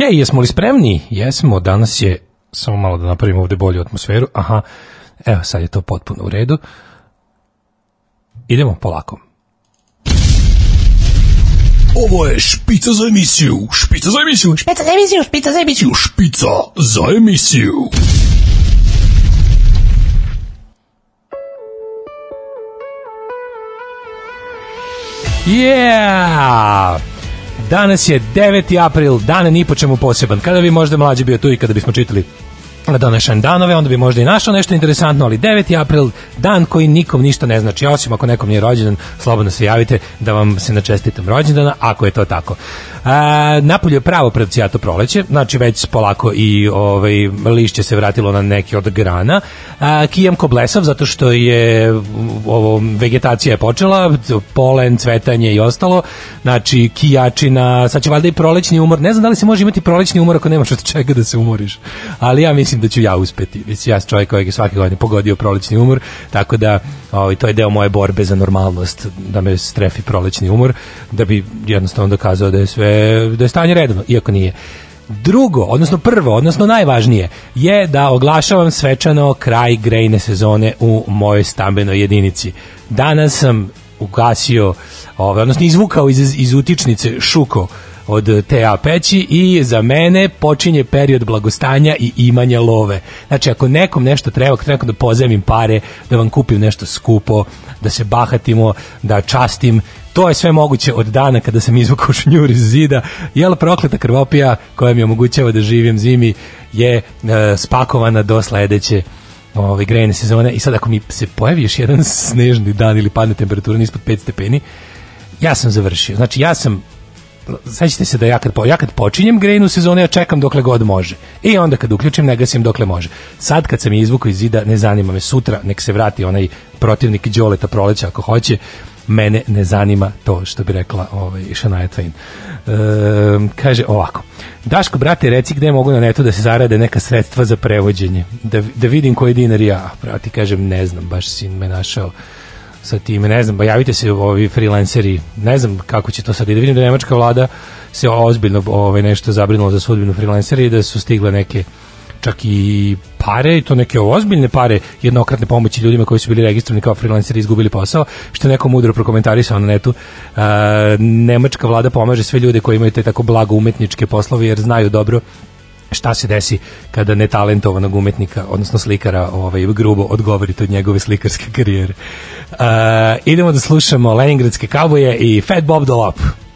Hej, jesmo li spremni? Jesmo, danas je, samo malo da napravimo ovde bolju atmosferu, aha, evo sad je to potpuno u redu. Idemo polako. Ovo je špica za emisiju, špica za emisiju, Špica za emisiju, špica za emisiju. špica za emisiju. Yeah! Danas je 9. april, dan ni po čemu poseban. Kada bi možda mlađi bio tu i kada bismo čitali današnje danove, onda bi možda i našao nešto interesantno, ali 9. april, dan koji nikom ništa ne znači, osim ako nekom nije rođendan, slobodno se javite da vam se načestitam rođendana, ako je to tako. A, napolje je pravo predcijato proleće, znači već polako i ovaj, lišće se vratilo na neki od grana. A, kijam ko blesav, zato što je ovo, vegetacija je počela, polen, cvetanje i ostalo, znači kijačina, sad će valjda i prolećni umor, ne znam da li se može imati prolećni umor ako nemaš od čega da se umoriš, ali ja mislim da ću ja uspeti, mislim, ja sam čovjek kojeg je svake godine pogodio prolećni umor, tako da ovaj, to je deo moje borbe za normalnost, da me strefi prolećni umor, da bi jednostavno dokazao da je sve, da je stanje redovno, iako nije. Drugo, odnosno prvo, odnosno najvažnije, je da oglašavam svečano kraj grejne sezone u mojoj stambenoj jedinici. Danas sam ugasio, ove, odnosno izvukao iz, iz utičnice šuko od TA peći i za mene počinje period blagostanja i imanja love. Znači, ako nekom nešto treba, ako treba da pozemim pare, da vam kupim nešto skupo, da se bahatimo, da častim, to je sve moguće od dana kada sam izvukao šnjur iz zida. Jel prokleta krvopija koja mi omogućava da živim zimi je e, spakovana do sledeće ovaj grejne sezone i sad ako mi se pojavi još jedan snežni dan ili padne temperatura ispod 5 stepeni, ja sam završio. Znači ja sam sećate se da ja kad, ja kad počinjem grejnu sezonu, ja čekam dokle god može. I onda kad uključim, ne gasim dokle može. Sad kad sam je iz zida, ne zanima me sutra, nek se vrati onaj protivnik Đoleta proleća ako hoće, mene ne zanima to što bi rekla ovaj, Shania Twain. E, kaže ovako, Daško, brate, reci gde mogu na netu da se zarade neka sredstva za prevođenje. Da, da vidim koji dinar ja. Brati, kažem, ne znam, baš sin me našao sa time, ne znam, ba javite se ovi freelanceri, ne znam kako će to sad, da vidim da nemačka vlada se ozbiljno ovaj, nešto zabrinula za sudbinu freelancera i da su stigle neke čak i pare i to neke ozbiljne pare jednokratne pomoći ljudima koji su bili registrovani kao freelanceri i izgubili posao, što je neko mudro prokomentarisao na netu. Uh, nemačka vlada pomaže sve ljude koji imaju te tako blago umetničke poslove jer znaju dobro šta se desi kada netalentovanog umetnika, odnosno slikara, ovaj, grubo odgovorite od njegove slikarske karijere. Uh, idemo da slušamo Leningradske kauboje i Fat Bob Dolop. This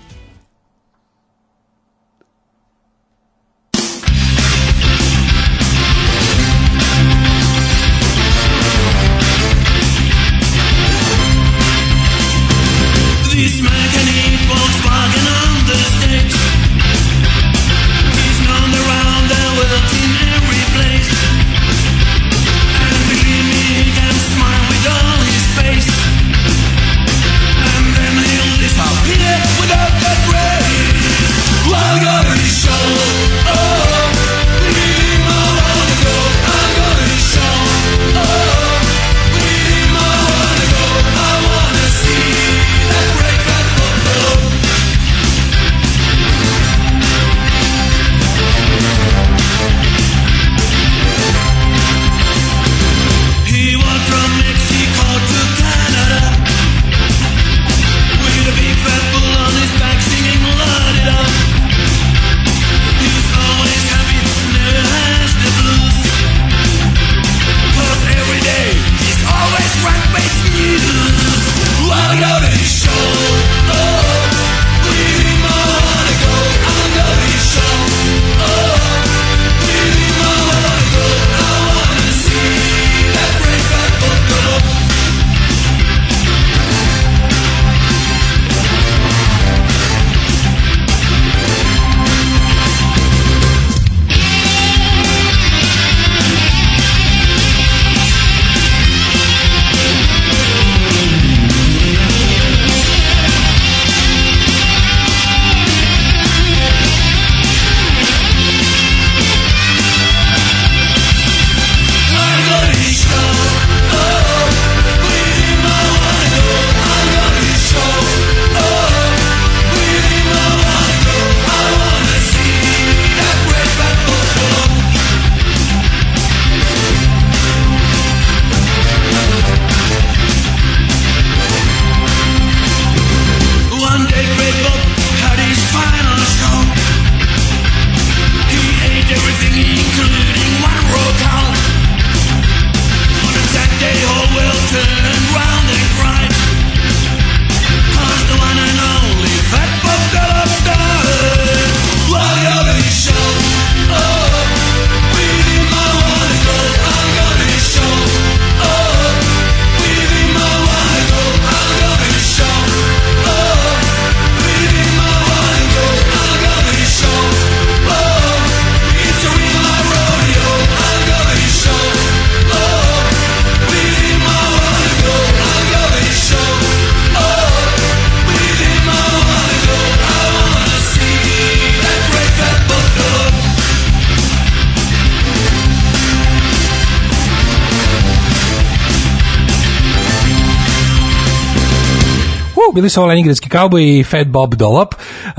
bili su ovo Leningradski kauboj i Fat Bob Dolop. Uh,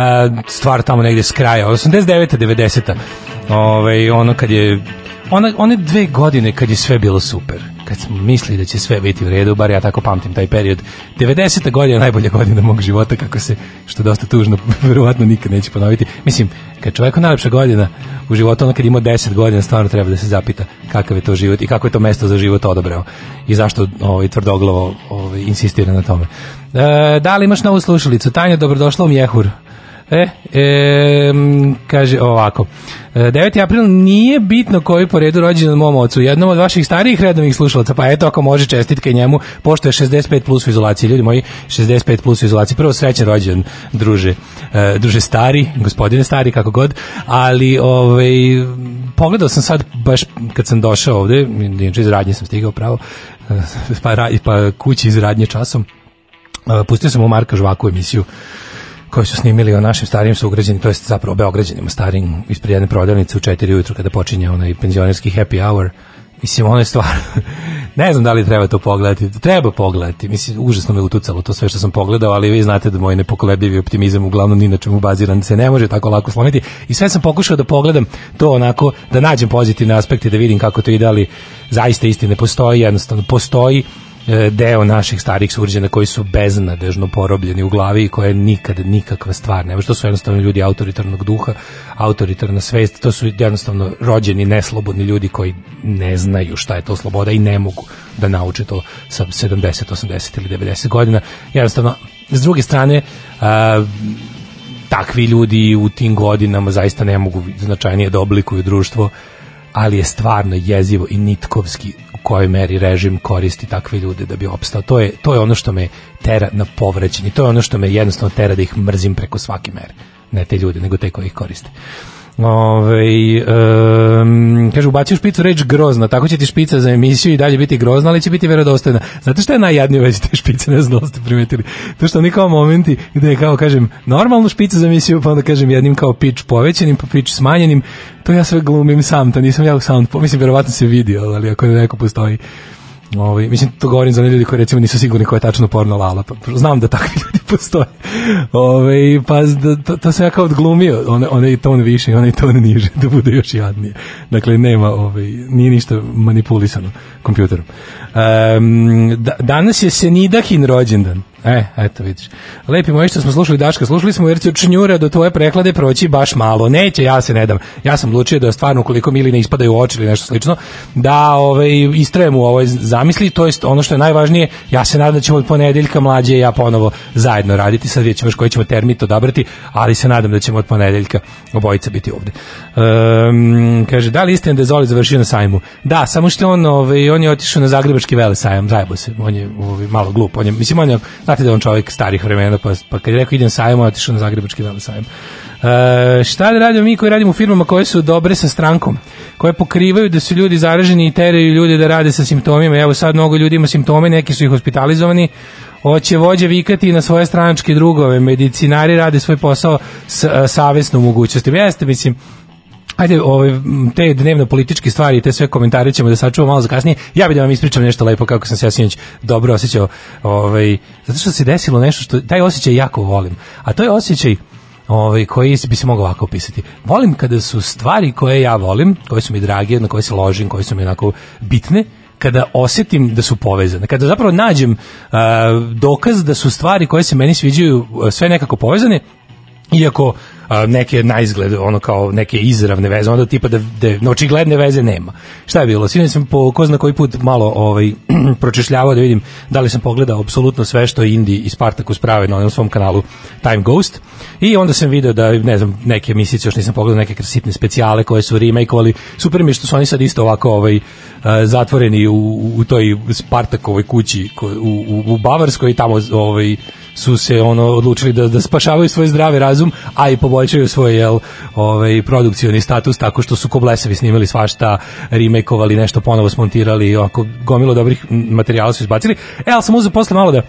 stvar tamo negde s kraja, 89. 90. Ove, ono kad je ona, one dve godine kad je sve bilo super smo mislili da će sve biti u redu, bar ja tako pamtim taj period. 90. godina najbolja godina mog života, kako se, što je dosta tužno, verovatno nikad neće ponoviti. Mislim, kad čovjeku najlepša godina u životu, ono kad ima 10 godina, stvarno treba da se zapita kakav je to život i kako je to mesto za život odabrao i zašto ovaj, tvrdoglavo ovaj, insistira na tome. E, da li imaš novu slušalicu? Tanja, dobrodošla u Mjehur. E, e, kaže ovako. E, 9. april nije bitno koji po redu rođendan mom ocu. Jednom od vaših starijih redovnih slušalaca, pa eto ako može čestitke njemu, pošto je 65 plus u izolaciji. Ljudi moji, 65 plus u izolaciji. Prvo srećan rođendan, druže. E, druže stari, gospodine stari, kako god. Ali, ovaj, pogledao sam sad, baš kad sam došao ovde, inače iz radnje sam stigao pravo, e, pa, pa kući iz radnje časom, e, pustio sam u Marka Žvaku emisiju koji su snimili o našim starijim sugrađanima, to jest zapravo beograđanima starijim ispred jedne prodavnice u 4 ujutru kada počinje onaj penzionerski happy hour. Mislim, ono je stvar, ne znam da li treba to pogledati, treba pogledati, mislim, užasno me utucalo to sve što sam pogledao, ali vi znate da moj nepokolebljivi optimizam uglavnom ni na čemu baziran se ne može tako lako slomiti. I sve sam pokušao da pogledam to onako, da nađem pozitivne aspekte, da vidim kako to ide, ali zaista istine postoji, jednostavno postoji deo naših starih sugrađana koji su beznadežno porobljeni u glavi i koje nikad nikakva stvar ne može. To su jednostavno ljudi autoritarnog duha, autoritarna svest, to su jednostavno rođeni neslobodni ljudi koji ne znaju šta je to sloboda i ne mogu da nauče to sa 70, 80 ili 90 godina. Jednostavno, s druge strane, a, takvi ljudi u tim godinama zaista ne mogu značajnije da oblikuju društvo ali je stvarno jezivo i nitkovski kojoj meri režim koristi takve ljude da bi opstao. To je, to je ono što me tera na povrećenje. To je ono što me jednostavno tera da ih mrzim preko svake mere. Ne te ljude, nego te koji ih koriste. Ove, um, kaže, ubacio špicu reč grozna, tako će ti špica za emisiju i dalje biti grozna, ali će biti verodostojna. Znate šta je najjadnije u vezi te špice, ne znam da ste primetili. To što oni kao momenti gde je kao, kažem, normalnu špicu za emisiju, pa onda kažem jednim kao pitch povećanim, pa pitch smanjenim, to ja sve glumim sam, to nisam ja u sound, mislim, verovatno se vidi, ali ako neko postoji Ovaj mislim to govorim za ljudi koji recimo nisu sigurni ko je tačno porno lala. Pa, znam da takvi ljudi postoje. Ovaj pa da, to, to sam ja kao odglumio, one onaj ton više i onaj ton niže da bude još jadnije. Dakle nema ovaj nije ništa manipulisano kompjuterom. Um, da, danas je Senidahin rođendan. E, eto vidiš. Lepi moji što smo slušali Daška, slušali smo jer će od čnjura do tvoje preklade proći baš malo. Neće, ja se ne dam. Ja sam odlučio da stvarno ukoliko mili ne ispadaju oči ili nešto slično, da ovaj, istrajem u ovoj zamisli, to jest ono što je najvažnije, ja se nadam da ćemo od ponedeljka mlađe i ja ponovo zajedno raditi, sad vidjet ćemo koji ćemo termit odabrati, ali se nadam da ćemo od ponedeljka obojica biti ovde. Um, kaže, da li istina da je Zoli završio na sajmu? Da, samo što on, ovaj, on je otišao na Zagrebački vele sajam, zajebo se, on je ovaj, malo glup, on je, mislim, on je, znate da je on čovjek starih vremena, pa, pa kad je rekao idem sajam, on je otišao na Zagrebački vele sajam. E, šta da radimo mi koji radimo u firmama koje su dobre sa strankom, koje pokrivaju da su ljudi zaraženi i teraju ljude da rade sa simptomima. Evo sad mnogo ljudi ima simptome, neki su ih hospitalizovani, hoće vođe vikati na svoje stranačke drugove, medicinari rade svoj posao s, savjesnom mogućnostima. Jeste, mislim, Ajde, ove, te dnevno političke stvari, te sve komentare ćemo da sačuvamo malo za kasnije. Ja bih da vam ispričam nešto lepo kako sam se ja dobro osjećao, ovaj, zato što se desilo nešto što taj osjećaj jako volim. A to je osjećaj ovaj, koji bi se mogao ovako opisati. Volim kada su stvari koje ja volim, koje su mi drage, na koje se ložim, koje su mi onako bitne, kada osetim da su povezane, kada zapravo nađem uh, dokaz da su stvari koje se meni sviđaju sve nekako povezane, iako a, neke na izgled ono kao neke izravne veze onda tipa da, da očigledne veze nema. Šta je bilo? Sinoć sam po ko zna koji put malo ovaj pročešljavao da vidim da li sam pogledao apsolutno sve što Indi i Spartacus prave na onom svom kanalu Time Ghost. I onda sam video da ne znam neke emisije još nisam pogledao neke sitne specijale koje su remakeovali. Super mi je što su oni sad isto ovako ovaj zatvoreni u, u toj Spartakovoj kući u, u, u Bavarskoj tamo ovaj su se ono odlučili da da spašavaju svoj zdravi razum, a i poboljšaju svoj jel ovaj produkcioni status tako što su koblesevi snimali svašta, remakeovali nešto, ponovo smontirali, oko gomilo dobrih materijala su izbacili. E, ali sam uzeo posle malo da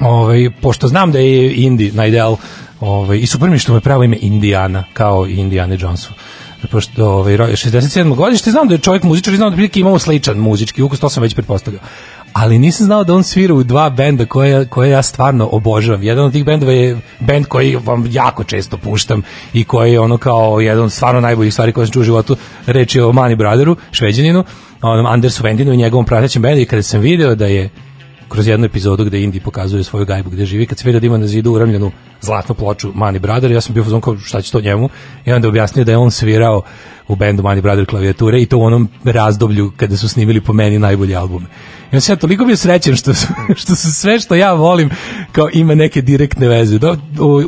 ovaj pošto znam da je Indi na ideal ovaj i super mi što me pravo ime Indiana kao i Indiana Jonesu pošto ovaj 67. godište znam da je čovjek muzičar i znam da prilike imamo sličan muzički ukus to sam već pretpostavljao ali nisam znao da on svira u dva benda koje, koje ja stvarno obožavam. Jedan od tih bendova je bend koji vam jako često puštam i koji je ono kao jedan od stvarno najboljih stvari koje sam čuo u životu. Reč je o Mani Brotheru, šveđaninu, onom Andersu Vendinu i njegovom pratećem bendu i kada sam video da je kroz jednu epizodu gde Indi pokazuje svoju gajbu gde živi, kad se vidio da ima na zidu uramljenu zlatnu ploču Mani Brother, ja sam bio fazon kao šta će to njemu i onda objasnio da je on svirao u bendu Mani Brother klavijature i to u onom razdoblju kada su snimili po meni najbolji albume. On se ja toliko bio srećan što što su sve što ja volim kao ima neke direktne veze. Do,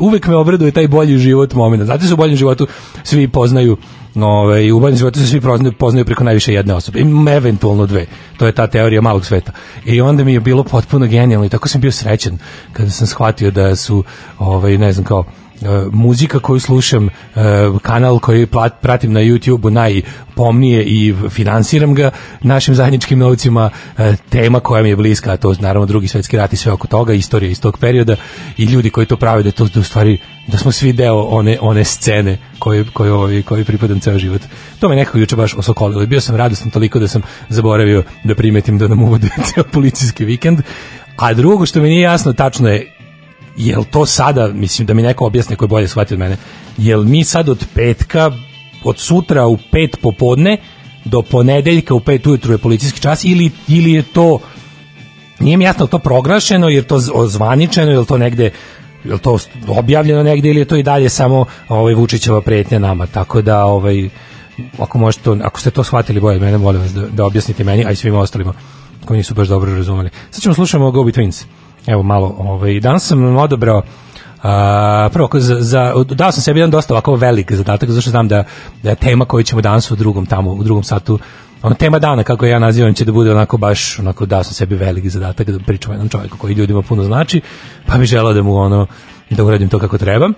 uvek me obraduje taj bolji život momenta. Znate se u boljem životu svi poznaju Ove, u boljem životu se svi poznaju, poznaju preko najviše jedne osobe, eventualno dve. To je ta teorija malog sveta. I onda mi je bilo potpuno genijalno i tako sam bio srećan kada sam shvatio da su, ovaj, ne znam, kao, muzika koju slušam, e, kanal koji pratim na YouTube-u najpomnije i finansiram ga našim zajedničkim novcima, e, tema koja mi je bliska, a to naravno drugi svetski rat i sve oko toga, istorija iz tog perioda i ljudi koji to prave da to da u stvari da smo svi deo one one scene koje koje ovaj koji pripadam ceo život. To me nekako juče baš osokolilo. Bio sam radostan toliko da sam zaboravio da primetim da nam uvode ceo policijski vikend. A drugo što mi nije jasno tačno je jel to sada, mislim da mi neko objasni ko je bolje shvatio od mene, jel mi sad od petka, od sutra u pet popodne do ponedeljka u pet ujutru je policijski čas ili, ili je to nije mi jasno to proglašeno, je li to ozvaničeno, je li to negde je to objavljeno negde ili je to i dalje samo ovaj Vučićeva pretnja nama, tako da ovaj ako možete ako ste to shvatili bolje mene, molim vas da, da objasnite meni, a i svima ostalima koji nisu baš dobro razumeli. Sad ćemo slušamo Go Betweens. Evo malo, ovaj, danas sam odabrao A, prvo, za, za, dao sam sebi jedan dosta ovako velik zadatak, zato što znam da, da tema koju ćemo danas u drugom tamo, u drugom satu ono tema dana kako ja nazivam će da bude onako baš onako dao sam sebi veliki zadatak da pričam o jednom čovjeku koji ljudima puno znači pa bi želeo da mu ono da uradim to kako treba. E,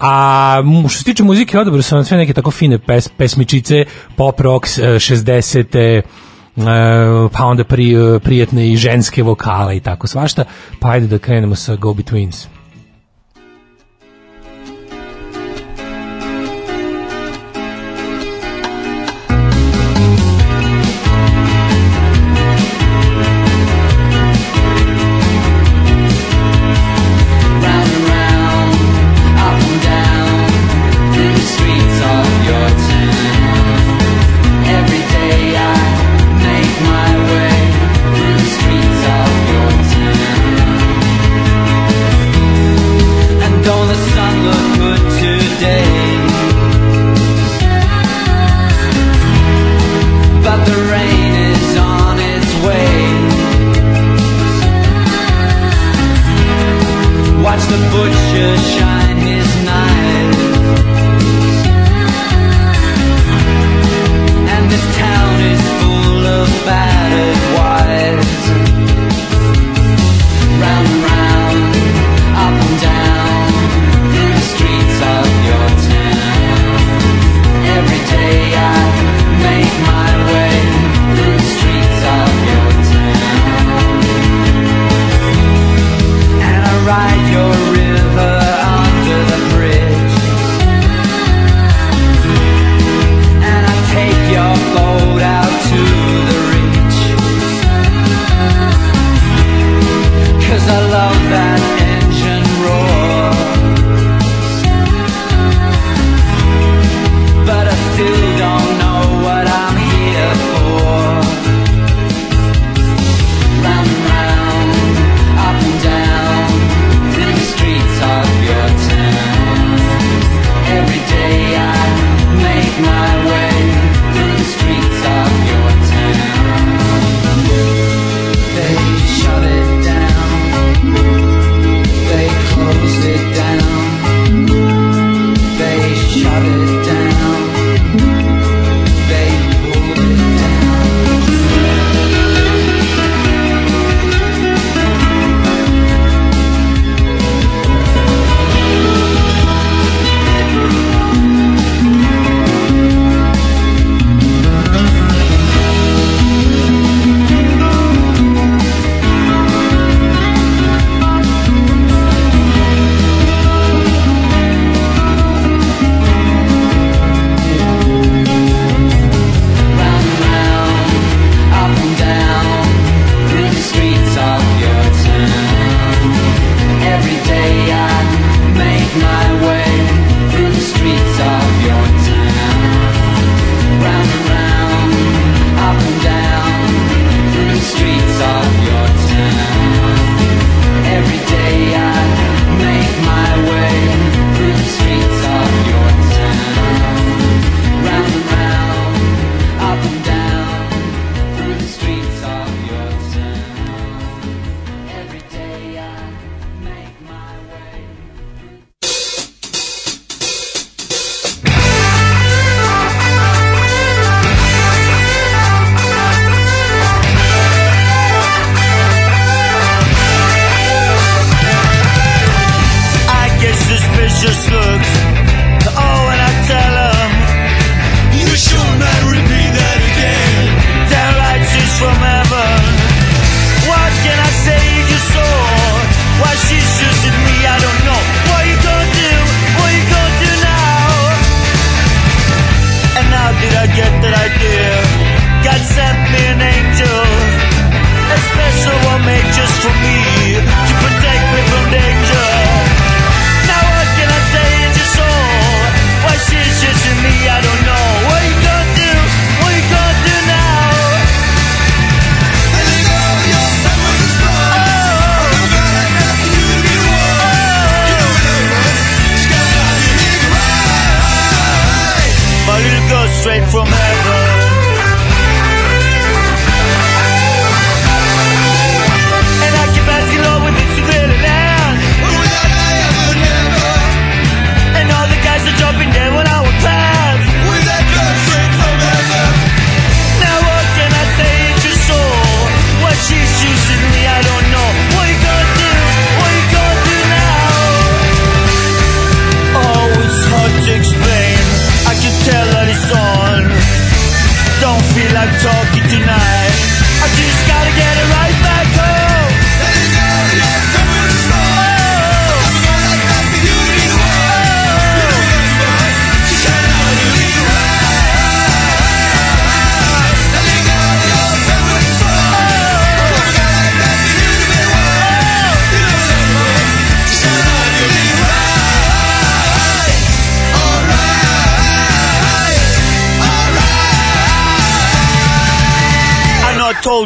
a što se tiče muzike, odabrao sam sve neke tako fine pes, pesmičice, pop rock, e, 60. E, pa onda pri, prijetne i ženske vokale i tako svašta. Pa ajde da krenemo sa Go Betweens.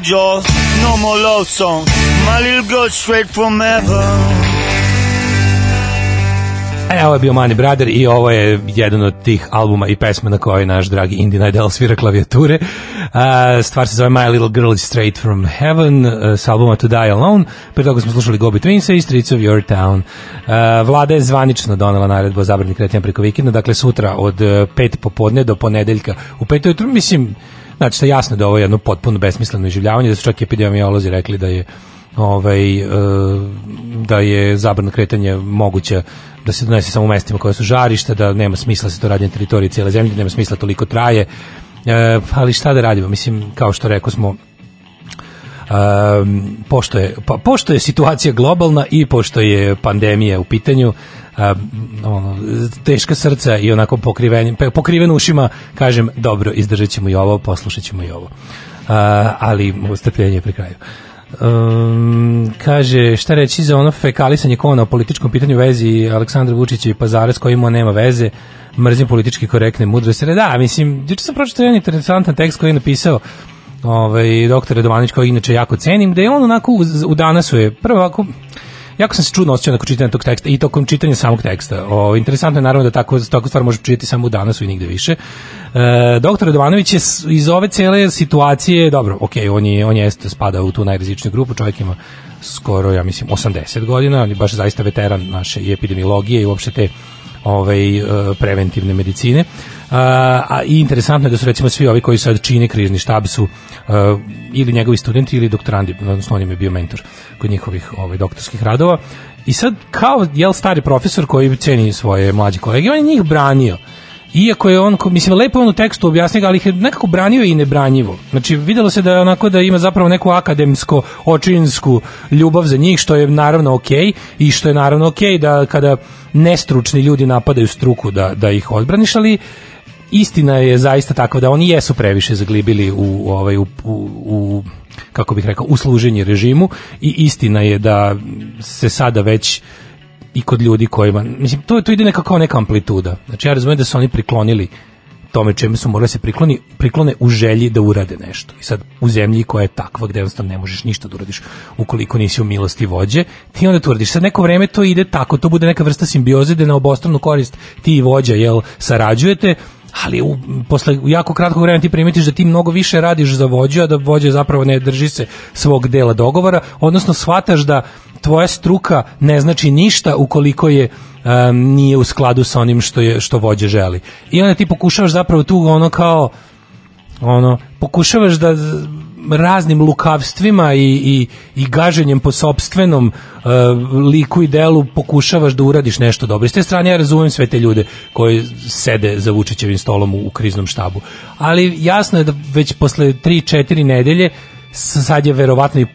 Y'all, no more love songs. My little girl straight from heaven. E, ovo je bio Mani Brother i ovo je jedan od tih albuma i pesma na kojoj naš dragi Indi Najdel svira klavijature. Stvar se zove My Little Girl is Straight from Heaven uh, s albuma To Die Alone. Pre toga smo slušali Gobi Twinsa i Streets of Your Town. Uh, vlada je zvanično donela naredbu o zabrani kretanja preko vikenda, dakle sutra od uh, pet popodne do ponedeljka u pet ujutru, mislim, znači je jasno da je ovo jedno potpuno besmisleno iživljavanje, da su čak epidemiolozi rekli da je ovaj e, da je zabrana kretanja moguća da se donese samo u mestima koja su žarišta, da nema smisla da se to radi na teritoriji cijele zemlje, da nema smisla toliko traje. E, ali šta da radimo? Mislim, kao što rekao smo, um, pošto, je, pa, pošto je situacija globalna i pošto je pandemija u pitanju, ono, teška srca i onako pokriven, pokriven ušima, kažem, dobro, izdržat ćemo i ovo, poslušat ćemo i ovo. Ali strpljenje je pri kraju. Um, kaže, šta reći za ono fekalisanje kona o političkom pitanju vezi Aleksandra Vučića i Pazara s kojim nema veze, mrzim politički korektne mudrosti. Da, mislim, juče sam pročitao jedan interesantan tekst koji je napisao ovaj, doktor Radovanić, koji inače jako cenim, da je on onako u, u danasu je, prvo ovako, jako sam se čudno osjećao nakon čitanja tog teksta i tokom čitanja samog teksta. O, interesantno je naravno da tako, tako stvar može čitati samo u danasu i nigde više. E, doktor Radovanović je iz ove cele situacije, dobro, ok, on je, on je spada u tu najrizičniju grupu, čovjek ima skoro, ja mislim, 80 godina, on je baš zaista veteran naše epidemiologije i uopšte te ovaj, e, preventivne medicine. A, a i interesantno je da su recimo svi ovi koji sad čine krizni štab su e, ili njegovi studenti ili doktorandi, odnosno on im je bio mentor kod njihovih ovaj, doktorskih radova. I sad kao jel stari profesor koji ceni svoje mlađe kolege, on je njih branio. Iako je on, mislim, lepo on u tekstu objasnio, ali ih je nekako branio i nebranjivo. Znači, videlo se da je onako da ima zapravo neku akademsko, očinsku ljubav za njih, što je naravno okej i što je naravno okej da kada nestručni ljudi napadaju struku da, da ih odbraniš, ali istina je zaista takva da oni jesu previše zaglibili u, ovaj u, u, u kako bih rekao u služenje režimu i istina je da se sada već i kod ljudi kojima mislim to to ide nekako neka amplituda. Znači ja razumem da su oni priklonili tome čemu su morali da se prikloni, priklone u želji da urade nešto. I sad u zemlji koja je takva gde jednostavno ne možeš ništa da uradiš ukoliko nisi u milosti vođe, ti onda to uradiš. Sad neko vreme to ide tako, to bude neka vrsta simbioze da na obostranu korist ti i vođa jel, sarađujete, ali u, posle u jako kratkog vremena ti primetiš da ti mnogo više radiš za vođu, a da vođa zapravo ne drži se svog dela dogovora, odnosno shvataš da tvoja struka ne znači ništa ukoliko je um, nije u skladu sa onim što je što vođa želi. I onda ti pokušavaš zapravo tu ono kao ono pokušavaš da raznim lukavstvima i, i, i gaženjem po sopstvenom uh, liku i delu pokušavaš da uradiš nešto dobro. S te strane ja razumem sve te ljude koji sede za Vučićevim stolom u, u kriznom štabu. Ali jasno je da već posle 3-4 nedelje sad je verovatno i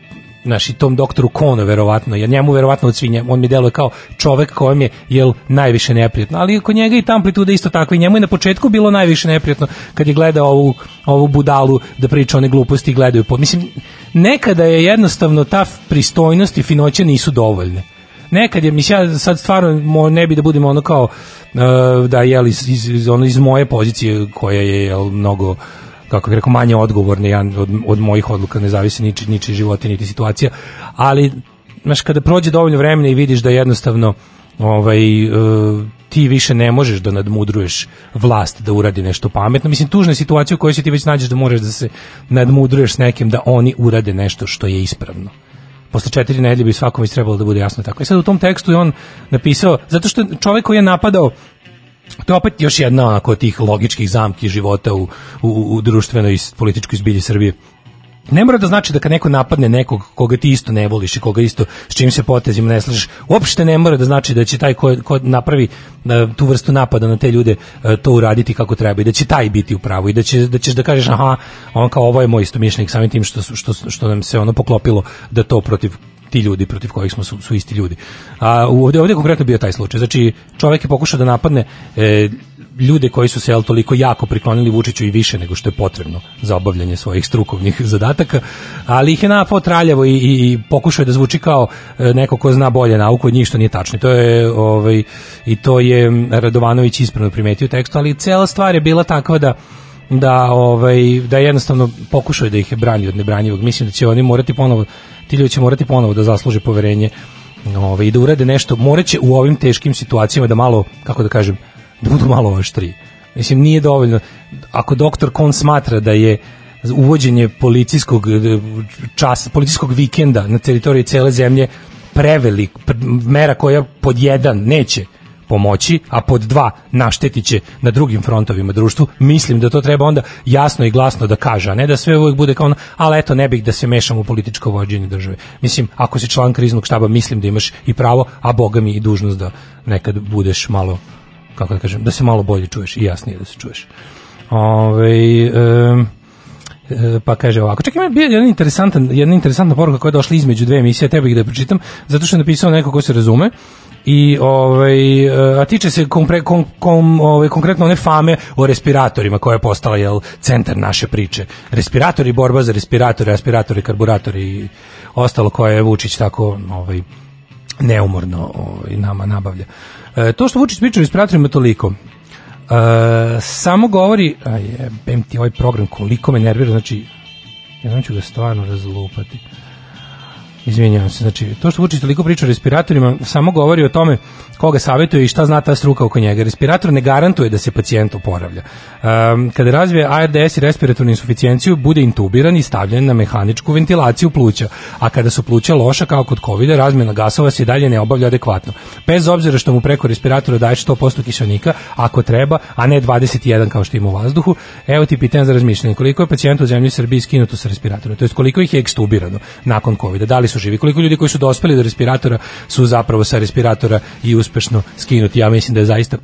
naš i tom doktoru Kono verovatno, jer njemu verovatno od svinja, on mi deluje kao čovek kojem je jel najviše neprijatno, ali kod njega i ta amplituda isto tako i njemu je na početku bilo najviše neprijatno kad je gledao ovu, ovu budalu da priča one gluposti i gledaju po. Mislim, nekada je jednostavno ta pristojnost i finoća nisu dovoljne. Nekad je, mislim, ja sad stvarno ne bi da budem ono kao uh, da jel iz, iz, iz, iz moje pozicije koja je jel, mnogo kako bih rekao, manje odgovorni ja, od, od mojih odluka, ne zavisi niči, niči života, niti situacija, ali znaš, kada prođe dovoljno vremena i vidiš da jednostavno ovaj e, ti više ne možeš da nadmudruješ vlast da uradi nešto pametno. Mislim, tužna je situacija u kojoj se ti već nađeš da moraš da se nadmudruješ s nekim da oni urade nešto što je ispravno posle četiri nedelje bi svakom već trebalo da bude jasno tako. I sad u tom tekstu je on napisao, zato što čovjek koji je napadao to je opet još jedna onako tih logičkih zamki života u, u, u društvenoj i političkoj zbilji Srbije. Ne mora da znači da kad neko napadne nekog koga ti isto ne voliš i koga isto s čim se potezima ne slažeš, uopšte ne mora da znači da će taj ko, ko napravi e, tu vrstu napada na te ljude e, to uraditi kako treba i da će taj biti u pravu i da, će, da ćeš da kažeš aha, on kao ovo je moj istomišljenik samim tim što, što, što nam se ono poklopilo da to protiv ti ljudi protiv kojih smo su, su isti ljudi. A ovdje ovdje je konkretno bio taj slučaj. Znači čovjek je pokušao da napadne e, ljude koji su se jel, toliko jako priklonili Vučiću i više nego što je potrebno za obavljanje svojih strukovnih zadataka, ali ih je napao traljavo i, i, i pokušao je da zvuči kao e, neko ko zna bolje nauku od njih što nije tačno. To je ovaj i to je Radovanović ispravno primetio u tekstu, ali cela stvar je bila takva da da ovaj da jednostavno pokušaju da ih je brani od nebranjivog. Mislim da će oni morati ponovo ti ljudi će morati ponovo da zasluže poverenje ovaj, i da urade nešto. Moraće u ovim teškim situacijama da malo, kako da kažem, da budu malo oštri. Mislim, nije dovoljno. Ako doktor Kon smatra da je uvođenje policijskog eh, čas, policijskog vikenda na teritoriji cele zemlje prevelik, pre- mera koja pod jedan neće pomoći, a pod dva naštetit će na drugim frontovima društvu, mislim da to treba onda jasno i glasno da kaže, a ne da sve uvek bude kao ono, ali eto ne bih da se mešam u političko vođenje države. Mislim, ako si član kriznog štaba, mislim da imaš i pravo, a boga mi i dužnost da nekad budeš malo, kako da kažem, da se malo bolje čuješ i jasnije da se čuješ. Ove, em, E, pa kaže ovako. Čekaj, ima bio jedan interesantan, jedna interesantna poruka koja je došla između dve emisije, treba ih da pročitam, zato što je napisao neko ko se razume. I ovaj e, a tiče se kompre, kom, kom, ovaj, konkretno one fame o respiratorima koja je postala jel centar naše priče. Respiratori, borba za respiratore, aspiratori, karburatori i ostalo koje je Vučić tako ovaj neumorno ovaj, nama nabavlja. E, to što Vučić priča o respiratorima toliko. E, samo govori, a jebem ti ovaj program koliko me nervira, znači jednom ću ga stvarno razlupati. Izvinjavam se, znači to što Vučić toliko priča o respiratorima samo govori o tome koga savjetuje i šta zna ta struka oko njega. Respirator ne garantuje da se pacijent oporavlja. Um, kada razvije ARDS i respiratornu insuficijenciju, bude intubiran i stavljen na mehaničku ventilaciju pluća, a kada su pluća loša kao kod COVID-a, razmjena gasova se i dalje ne obavlja adekvatno. Bez obzira što mu preko respiratora daješ 100% kiselnika, ako treba, a ne 21 kao što ima u vazduhu, evo ti pitanje za razmišljanje. Koliko je pacijenta u zemlji Srbiji skinuto sa respiratora? To jest koliko ih je ekstubirano nakon COVID-a? Da li su živi? Koliko ljudi koji su dospeli do respiratora su zapravo sa respiratora i uspešno skinuti? Ja mislim da je zaista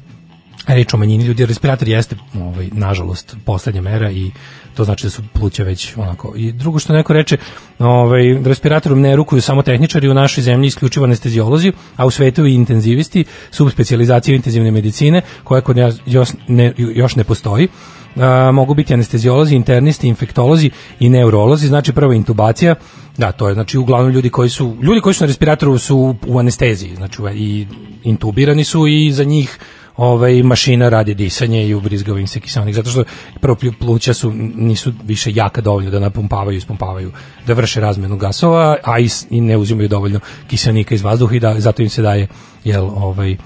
reč o manjini ljudi, respirator jeste ovaj, nažalost poslednja mera i to znači da su pluća već onako. I drugo što neko reče, ovaj, respiratorom ne rukuju samo tehničari u našoj zemlji isključivo anestezijolozi, a u svetu i intenzivisti, subspecializacije intenzivne medicine, koja kod nas još ne, još ne postoji. A, mogu biti anestezijolozi, internisti, infektolozi i neurolozi, znači prva intubacija, da, to je znači uglavnom ljudi koji su ljudi koji su na respiratoru su u anesteziji, znači i intubirani su i za njih ovaj mašina radi disanje i ubrizgava im se kiselnik zato što prvo pluća su nisu više jaka dovoljno da napumpavaju ispumpavaju da vrše razmenu gasova a i, i ne uzimaju dovoljno kiselnika iz vazduha i da zato im se daje jel ovaj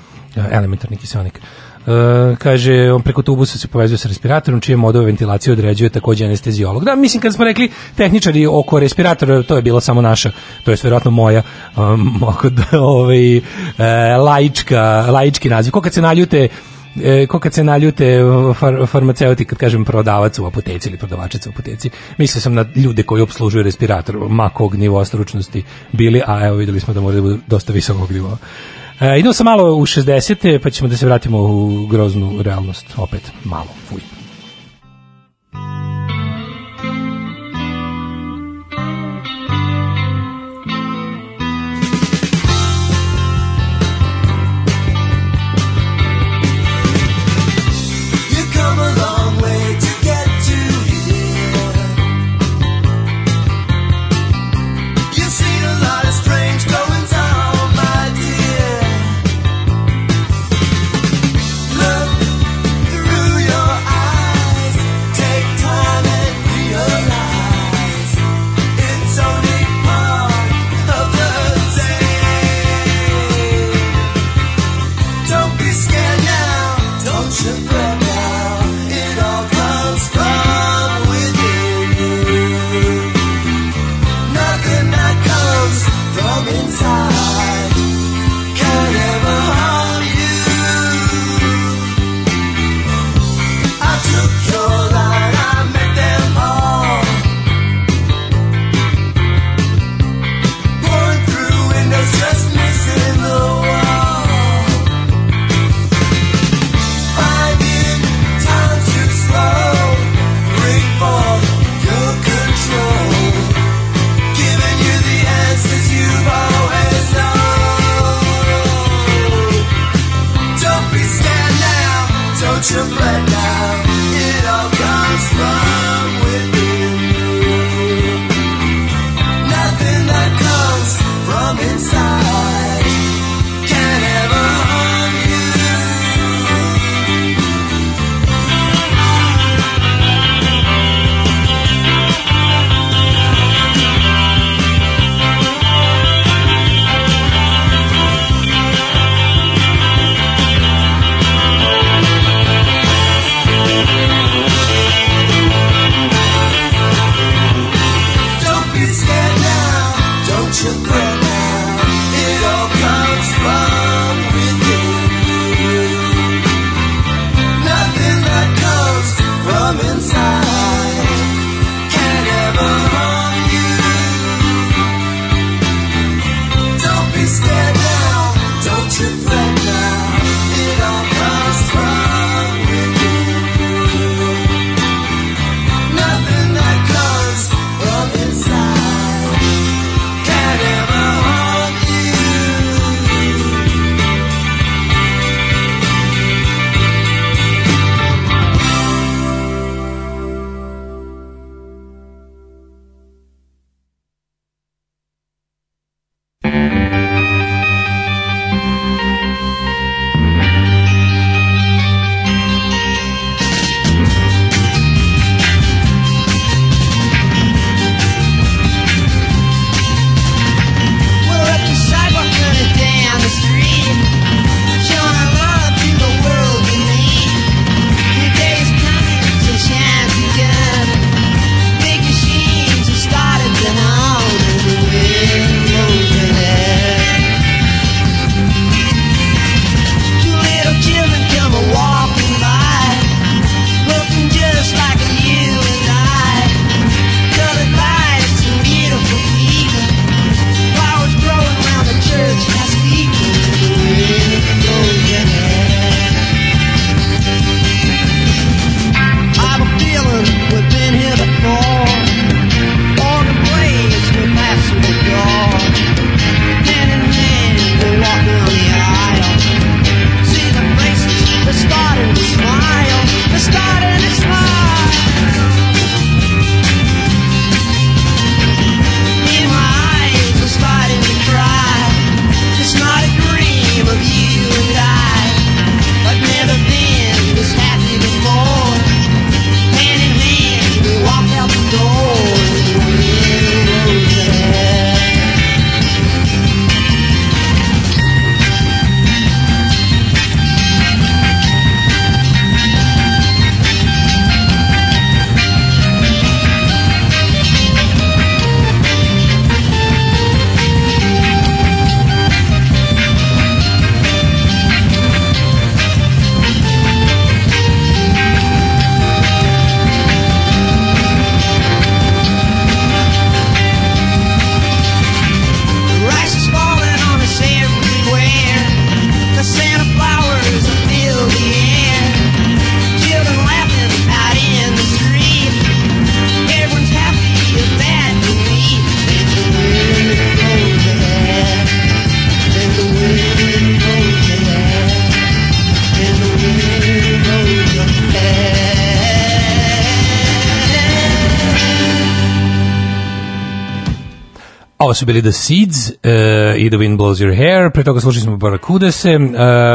elementarni kiselnik E, kaže, on preko tubusa se povezuje sa respiratorom, čije modove ventilacije određuje takođe anestezijolog. Da, mislim, kad smo rekli tehničari oko respiratora, to je bila samo naša, to je vjerojatno moja, um, oko da, ovaj, e, laička, laički naziv. Ko kad se naljute e, ko kad se naljute far, farmaceuti, kad kažem prodavac u apoteci ili prodavačica u apoteci, mislio sam na ljude koji obslužuju respirator, ma kog nivoa stručnosti bili, a evo videli smo da mora da budu dosta visokog nivoa. E, idemo sa malo u 60. pa ćemo da se vratimo u groznu realnost. Opet malo, fuj. Ovo su bili The Seeds uh, i The Wind Blows Your Hair, pre toga slušali smo Barakudase, uh,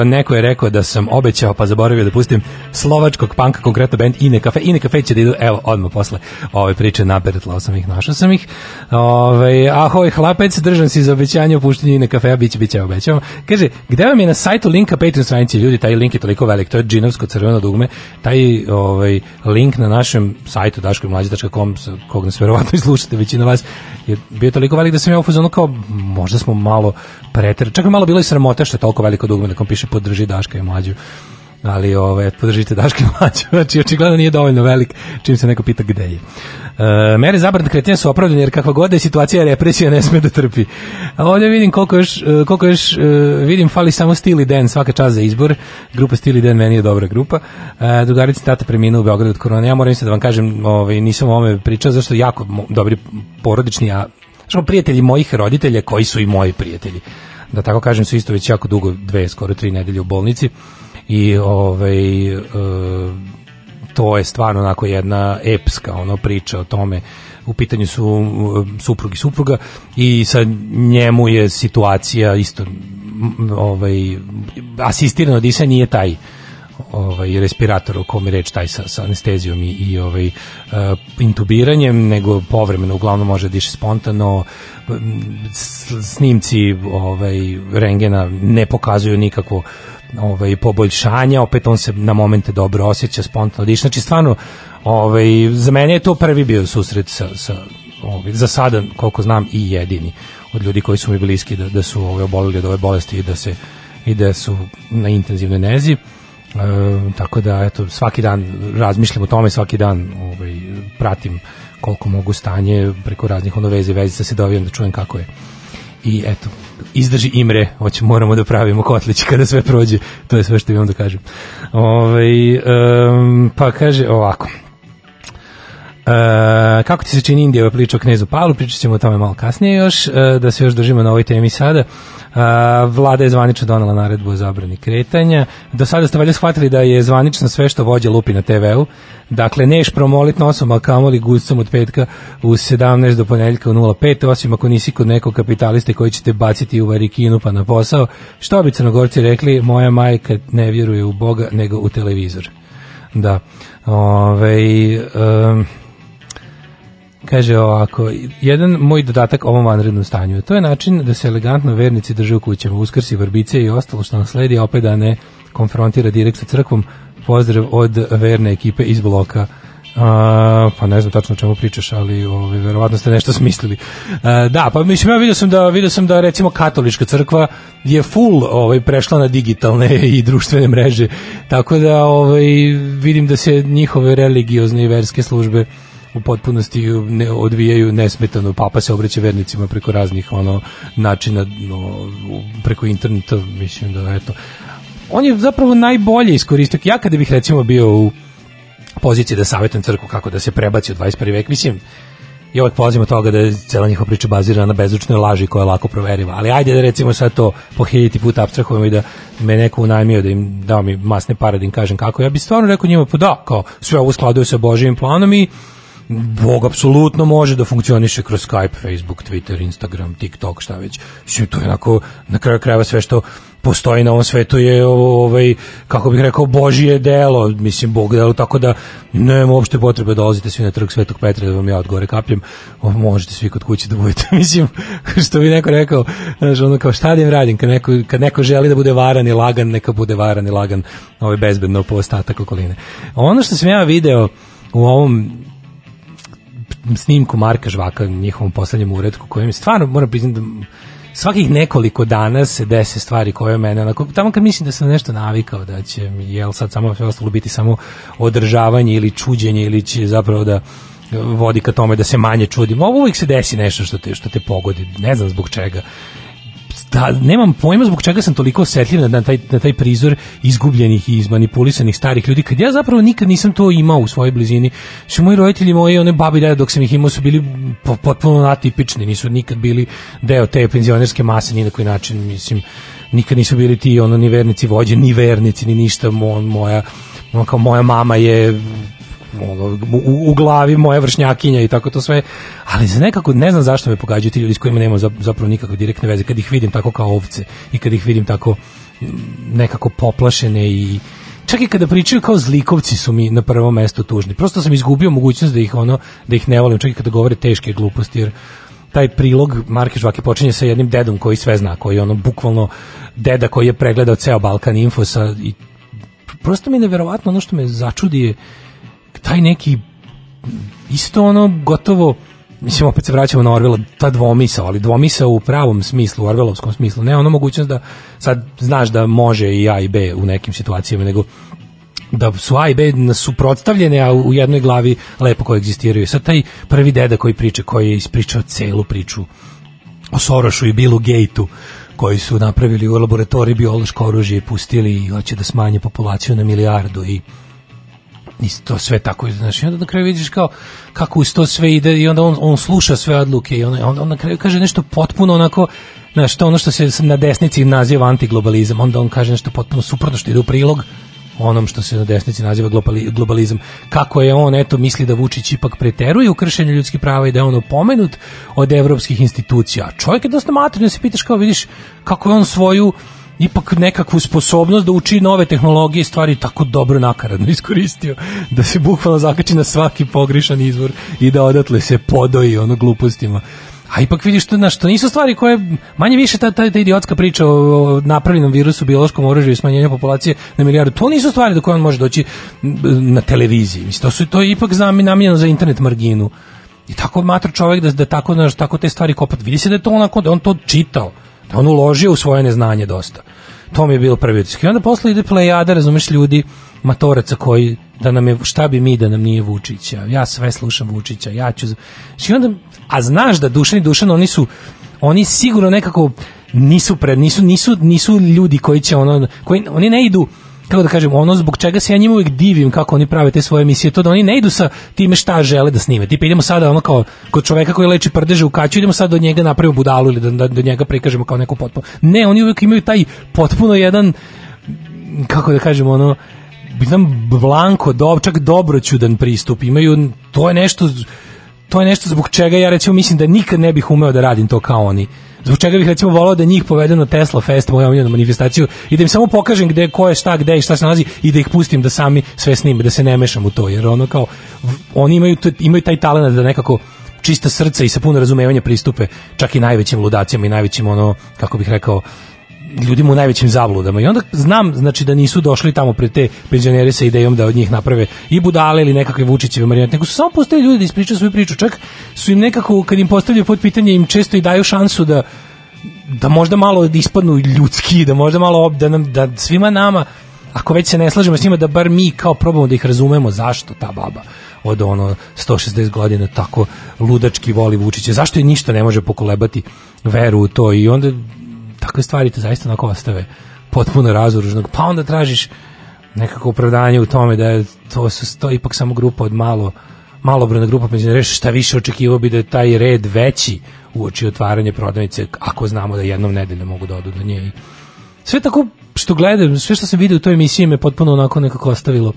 neko je rekao da sam obećao pa zaboravio da pustim slovačkog panka, konkretno band Ine Cafe. Ine Cafe će da idu, evo, odmah posle ove priče naperetlao sam ih, našao sam ih. Ove, ahoj, hlapec, držam si za obećanje o puštenju Ine Cafe, biće, biće, obećavam. Kaže, gde vam je na sajtu linka Patreon stranici, ljudi, taj link je toliko velik, to je džinovsko crveno dugme, taj ovaj, link na našem sajtu daškomlađe.com, kog nas verovatno i slušate, većina vas, je bio toliko velik da sam ja u fazonu kao, možda smo malo preter, čak malo bilo i sramote što je toliko veliko dugme da kom piše podrži Daška i mlađu ali ove, podržite Daške mlađe, znači očigledno nije dovoljno velik čim se neko pita gde je. E, mere zabrane kretanja su opravdane jer kakva god je situacija represija ne sme da trpi. A ovdje vidim koliko još, e, koliko još e, vidim fali samo Stil i Den svaka čast za izbor. Grupa Stil i Den meni je dobra grupa. E, drugarica tata preminuo u Beogradu od korona. Ja moram se da vam kažem, ovaj, nisam o ovome pričao zašto jako dobri porodični, a što prijatelji mojih roditelja koji su i moji prijatelji. Da tako kažem su isto već jako dugo, dve, skoro tri nedelje u bolnici i ovaj e, to je stvarno onako jedna epska ono priča o tome u pitanju su suprug i supruga i sa njemu je situacija isto ovaj asistirano disanje nije taj ovaj respirator o kome reč taj sa, sa anestezijom i, i ovaj uh, intubiranjem nego povremeno uglavnom može da diše spontano snimci ovaj rengena ne pokazuju nikakvo ovaj poboljšanje, opet on se na momente dobro osjeća, spontano diše. Znači stvarno ovaj za mene je to prvi bio susret sa sa ovaj za sada koliko znam i jedini od ljudi koji su mi bliski da da su ovaj oboleli od ove bolesti i da se i da su na intenzivnoj nezi. E, tako da eto svaki dan razmišljam o tome svaki dan ovaj pratim koliko mogu stanje preko raznih ono veze sa se dovijem da čujem kako je i eto izdrži Imre, hoće moramo da pravimo kotlić kada sve prođe, to je sve što imam da kažem. Ovaj em, pa kaže ovako. E, kako ti se čini Indija priča o knezu Pavlu, pričat ćemo o tome malo kasnije još, e, da se još držimo na ovoj temi sada. E, vlada je zvanično donala naredbu o zabrani kretanja. Do sada ste valjda shvatili da je zvanično sve što vođa lupi na TV-u. Dakle, neš promolit nosom, a kamoli gustom od petka u 17 do ponedjeljka u 05, osim ako nisi kod nekog kapitaliste koji će te baciti u varikinu pa na posao. Što bi crnogorci rekli, moja majka ne vjeruje u Boga, nego u televizor. Da. Ove, um, Kaže ovako, jedan moj dodatak ovom vanrednom stanju. To je način da se elegantno vernici drže u kućama, uskrsi vrbice i ostalo što nam sledi, opet da ne konfrontira direkt sa crkvom. Pozdrav od verne ekipe iz bloka. A, pa ne znam tačno o čemu pričaš, ali ovaj verovatno ste nešto smislili. A, da, pa mislim ja vidio sam da vidio sam da recimo katolička crkva je full ovaj prešla na digitalne i društvene mreže. Tako da ovaj vidim da se njihove religiozne i verske službe u potpunosti ne odvijaju nesmetano papa se obraća vernicima preko raznih ono načina no, preko interneta mislim da eto on je zapravo najbolje iskoristio ja kada bih recimo bio u poziciji da savjetujem crkvu kako da se prebaci u 21. vek mislim i uvek od toga da je cela njihova priča bazirana na bezučnoj laži koja je lako proveriva. Ali ajde da recimo sad to po hiljiti puta abstrahujemo i da me neko unajmio da im dao mi masne pare da im kažem kako. Ja bi stvarno rekao njima, pa da, kao sve ovo skladuje sa Božijim planom i Bog apsolutno može da funkcioniše kroz Skype, Facebook, Twitter, Instagram, TikTok, šta već. Mislim, to je onako, na kraju krajeva sve što postoji na ovom svetu je ovaj, kako bih rekao, Božije delo, mislim, Bog delo, tako da nema uopšte potrebe da dolazite svi na trg Svetog Petra da vam ja odgore kapljem, o, možete svi kod kuće da budete, mislim, što bi neko rekao, znaš, ono kao šta da im radim, kad neko, kad neko želi da bude varan i lagan, neka bude varan i lagan, ovaj bezbedno po ostatak okoline. Ono što sam ja video u ovom snimku Marka Žvaka, njihovom poslednjem uredku, kojem je stvarno, moram priznati, da svakih nekoliko dana se dese stvari koje mene, onako, tamo kad mislim da sam nešto navikao, da će jel sad samo sve ostalo biti samo održavanje ili čuđenje ili će zapravo da vodi ka tome da se manje čudim. Ovo uvijek se desi nešto što te, što te pogodi, ne znam zbog čega da, nemam pojma zbog čega sam toliko osetljiv na, taj, na taj prizor izgubljenih i izmanipulisanih starih ljudi, kad ja zapravo nikad nisam to imao u svojoj blizini. Što moji roditelji, moji one babi dada dok sam ih imao su bili po- potpuno atipični, nisu nikad bili deo te penzionerske mase ni na koji način, mislim, nikad nisu bili ti ono ni vernici vođe, ni vernici, ni ništa, Mo, moja, ono kao moja mama je u, u glavi moja vršnjakinja i tako to sve, ali za nekako ne znam zašto me pogađaju ti ljudi s kojima nema za- zapravo nikakve direktne veze, kad ih vidim tako kao ovce i kad ih vidim tako mm, nekako poplašene i čak i kada pričaju kao zlikovci su mi na prvom mestu tužni. Prosto sam izgubio mogućnost da ih ono da ih ne volim, čak i kada govore teške gluposti jer taj prilog Marke Žvake počinje sa jednim dedom koji sve zna, koji je ono bukvalno deda koji je pregledao ceo Balkan Info sa, i prosto mi je neverovatno ono što me začudi je taj neki isto ono gotovo mislim opet se vraćamo na Orvela ta dvomisa, ali dvomisa u pravom smislu, u Orvelovskom smislu, ne ono mogućnost da sad znaš da može i A i B u nekim situacijama, nego da su A i B suprotstavljene, a u jednoj glavi lepo koegzistiraju. Sad taj prvi deda koji priča, koji je ispričao celu priču o Sorošu i Billu Gateu koji su napravili u laboratoriji biološko oružje i pustili i hoće da smanje populaciju na milijardu i i to sve tako znaš, i onda na kraju vidiš kao kako uz to sve ide i onda on, on sluša sve odluke i onda, onda on na kraju kaže nešto potpuno onako znaš, to ono što se na desnici naziva antiglobalizam, onda on kaže nešto potpuno suprotno što ide u prilog onom što se na desnici naziva globali- globalizam. Kako je on, eto, misli da Vučić ipak preteruje u kršenju ljudskih prava i da je on opomenut od evropskih institucija. Čovjek je dosta materno, se pitaš kao vidiš kako je on svoju ipak nekakvu sposobnost da uči nove tehnologije i stvari tako dobro nakaradno iskoristio da se bukvalno zakači na svaki pogrišan izvor i da odatle se podoji ono glupostima a ipak vidiš to, znaš, to nisu stvari koje, manje više ta, ta, ta idiotska priča o, napravljenom virusu, biološkom oružju i smanjenju populacije na milijardu, to nisu stvari do koje on može doći na televiziji. Mislim, to, su, to je ipak za, namijenjeno za internet marginu. I tako matra čovjek da, da tako, znaš, tako te stvari kopat. Vidi se da je to onako, da on to čitao, on uložio u svoje neznanje dosta. To mi je bilo prvi utisak. I onda posle ide plejada, razumeš, ljudi, matoraca koji, da nam je, šta bi mi da nam nije Vučića, ja sve slušam Vučića, ja ću... I onda, a znaš da Dušan i Dušan, oni su, oni sigurno nekako nisu pred, nisu, nisu, nisu ljudi koji će ono, koji, oni ne idu, kako da kažem, ono zbog čega se ja njima uvijek divim kako oni prave te svoje emisije, to da oni ne idu sa time šta žele da snime. Tipa idemo sada ono kao kod čoveka koji leči prdeže u kaću, idemo sad do njega napravimo budalu ili da, da do njega prikažemo kao neku potpuno. Ne, oni uvijek imaju taj potpuno jedan kako da kažemo ono jedan blanko, do, čak dobroćudan pristup. Imaju, to je nešto to je nešto zbog čega ja recimo mislim da nikad ne bih umeo da radim to kao oni. Zbog čega bih recimo volao da njih povedem na Tesla Fest, moju omiljenu manifestaciju, i da im samo pokažem gde, ko je šta, gde i šta se nalazi i da ih pustim da sami sve snime, da se ne mešam u to, jer ono kao, oni imaju, imaju taj talent da nekako čista srca i sa puno razumevanja pristupe čak i najvećim ludacijama i najvećim ono, kako bih rekao, ljudima u najvećim zabludama. I onda znam znači da nisu došli tamo pred te penzionere sa idejom da od njih naprave i budale ili nekakve Vučićeve marionete, nego su samo pustili ljudi da ispričaju svoju priču, čak su im nekako kad im postavljaju pod pitanje im često i daju šansu da da možda malo ispadnu ljudski, da možda malo da, nam, da svima nama ako već se ne slažemo s njima da bar mi kao probamo da ih razumemo zašto ta baba od ono 160 godina tako ludački voli Vučića, zašto je ništa ne može pokolebati veru u to? I onda takve stvari te zaista onako ostave potpuno razoružnog, pa onda tražiš nekako opravdanje u tome da je to su to ipak samo grupa od malo malobrojna grupa penzionera, šta više očekivao bi da je taj red veći uoči otvaranja prodavnice, ako znamo da jednom nedeljno mogu da odu do nje. Sve tako što gledam, sve što sam vidio u toj emisiji me potpuno onako nekako ostavilo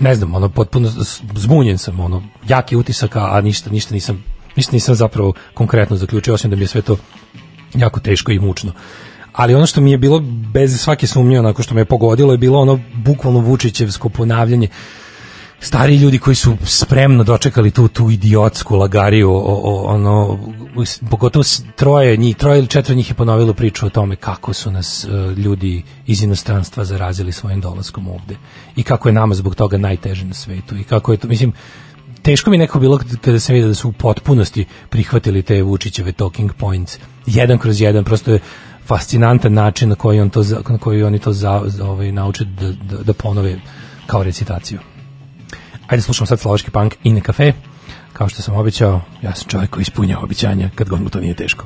ne znam, ono potpuno zbunjen sam, ono jaki utisak, a ništa, ništa nisam ništa nisam zapravo konkretno zaključio, osim da mi je sve to jako teško i mučno. Ali ono što mi je bilo bez svake sumnje, onako što me je pogodilo, je bilo ono bukvalno Vučićevsko ponavljanje stari ljudi koji su spremno dočekali tu tu idiotsku lagariju o, o, ono pogotovo troje njih troje ili četvoro njih je ponovilo priču o tome kako su nas e, ljudi iz inostranstva zarazili svojim dolaskom ovde i kako je nama zbog toga najteže na svetu i kako je to mislim teško mi neko bilo kad- kada sam vidio da su u potpunosti prihvatili te Vučićeve talking points jedan kroz jedan prosto je fascinantan način na koji on to na koji oni to za, za ovaj nauče da, da, da ponove kao recitaciju Ajde slušamo sad slovački punk i ne kafe. Kao što sam obećao, ja sam čovjek koji ispunja obećanja kad god mu to nije teško.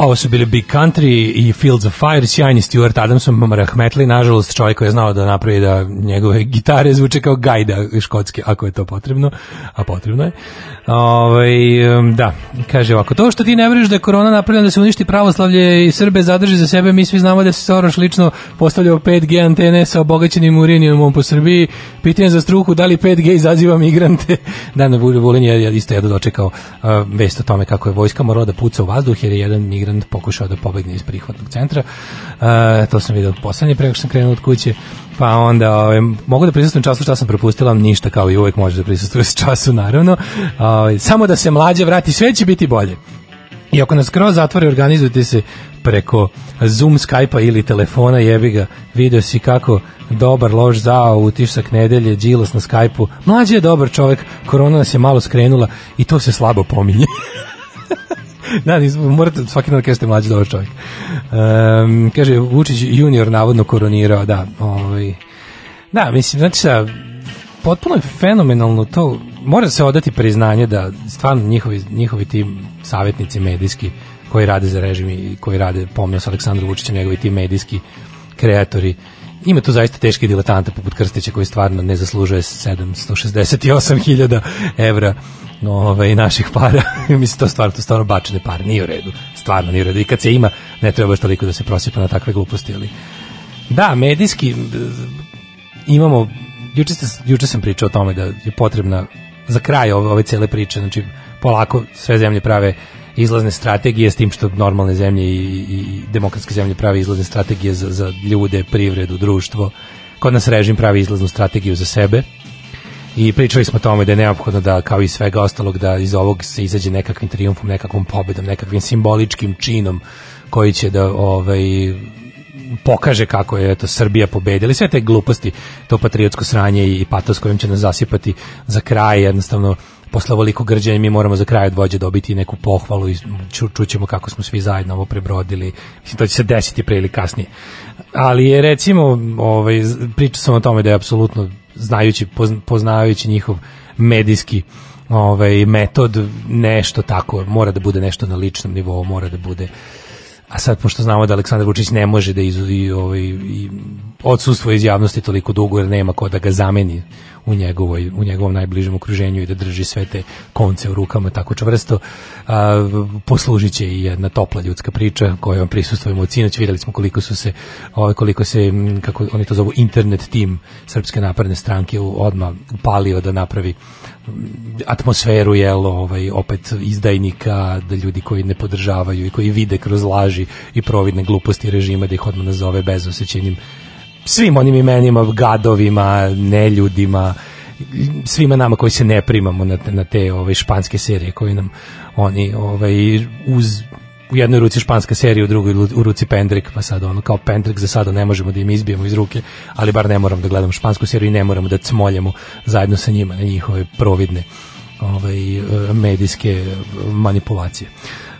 Ovo su bili Big Country i Fields of Fire, sjajni Stuart Adamson, rahmetli, nažalost, čovjek koji je znao da napravi da njegove gitare zvuče kao gajda škotske, ako je to potrebno, a potrebno je. Ovaj, um, da, kaže ovako, to što ti ne veriš da je korona napravljena da se uništi pravoslavlje i Srbe zadrži za sebe, mi svi znamo da se Soroš lično postavljao 5G antene sa obogaćenim uranijumom po Srbiji, pitanje za struku, da li 5G izaziva migrante? da, na Vulin je isto jedno dočekao uh, vest o tome kako je vojska morala da puca u vazduh jer je jedan migrant pokušao da pobegne iz prihvatnog centra. Uh, to sam vidio poslednje preko što sam krenuo od kuće. Pa onda ovaj, mogu da prisustvujem času šta sam propustila, ništa kao i uvek može da prisustvuje s času naravno. Ovaj, samo da se mlađe vrati, sve će biti bolje. I ako nas skroz zatvori, organizujte se, preko Zoom, Skype-a ili telefona, jebi ga, video si kako dobar, loš, zao, utisak nedelje, džilos na Skype-u. Mlađi je dobar čovek, korona nas je malo skrenula i to se slabo pominje. da, nis- morate svaki dan da kažete mlađi dobar čovjek. Um, kaže, Vučić junior navodno koronirao, da, ovaj, da, mislim, znači sa, potpuno je fenomenalno to, mora se odati priznanje da stvarno njihovi, njihovi tim savjetnici medijski koji rade za režim i koji rade pomnio sa Aleksandrom Vučićem, njegovi ti medijski kreatori, ima tu zaista teške diletante poput Krstića koji stvarno ne zaslužuje 768.000 evra ovaj, naših para. Mislim, to stvarno, to stvarno bačene pare. Nije u redu. Stvarno nije u redu. I kad se ima, ne treba baš toliko da se prosipa na takve gluposti. Ali... Da, medijski imamo, juče, ste, juče sam pričao o tome da je potrebna za kraj ove, ove cele priče, znači polako sve zemlje prave izlazne strategije s tim što normalne zemlje i, i, demokratske zemlje prave izlazne strategije za, za ljude, privredu, društvo. Kod nas režim pravi izlaznu strategiju za sebe i pričali smo o tome da je neophodno da kao i svega ostalog da iz ovog se izađe nekakvim trijumfom, nekakvom pobedom, nekakvim simboličkim činom koji će da ovaj pokaže kako je eto Srbija pobedila i sve te gluposti, to patriotsko sranje i patos kojim će nas zasipati za kraj jednostavno posle ovoliko grđanja mi moramo za kraj od vođe dobiti neku pohvalu i ču, čućemo kako smo svi zajedno ovo prebrodili. Mislim, to će se desiti pre ili kasnije. Ali je recimo, ovaj, pričao sam o tome da je apsolutno znajući, pozn- poznavajući njihov medijski ovaj, metod, nešto tako, mora da bude nešto na ličnom nivou, mora da bude a sad pošto znamo da Aleksandar Vučić ne može da izuzi ovaj odsustvo iz javnosti toliko dugo jer nema ko da ga zameni u njegovoj u njegovom najbližem okruženju i da drži sve te konce u rukama tako čvrsto. A, poslužit će i jedna topla ljudska priča kojom prisustvujemo od sinoć. Videli smo koliko su se ovaj koliko se kako oni to zovu internet tim srpske napredne stranke u- odmah upalio da napravi atmosferu jel ovaj opet izdajnika da ljudi koji ne podržavaju i koji vide kroz laži i providne gluposti režima da ih odmah nazove bezosećenim svim onim imenima gadovima neljudima svima nama koji se ne primamo na, na te ove španske serije koje nam oni ovaj uz u jednoj ruci španska serija, u drugoj u ruci Pendrik, pa sad ono kao Pendrik za sada ne možemo da im izbijemo iz ruke, ali bar ne moram da gledam špansku seriju i ne moramo da cmoljemo zajedno sa njima na njihove providne ovaj, medijske manipulacije.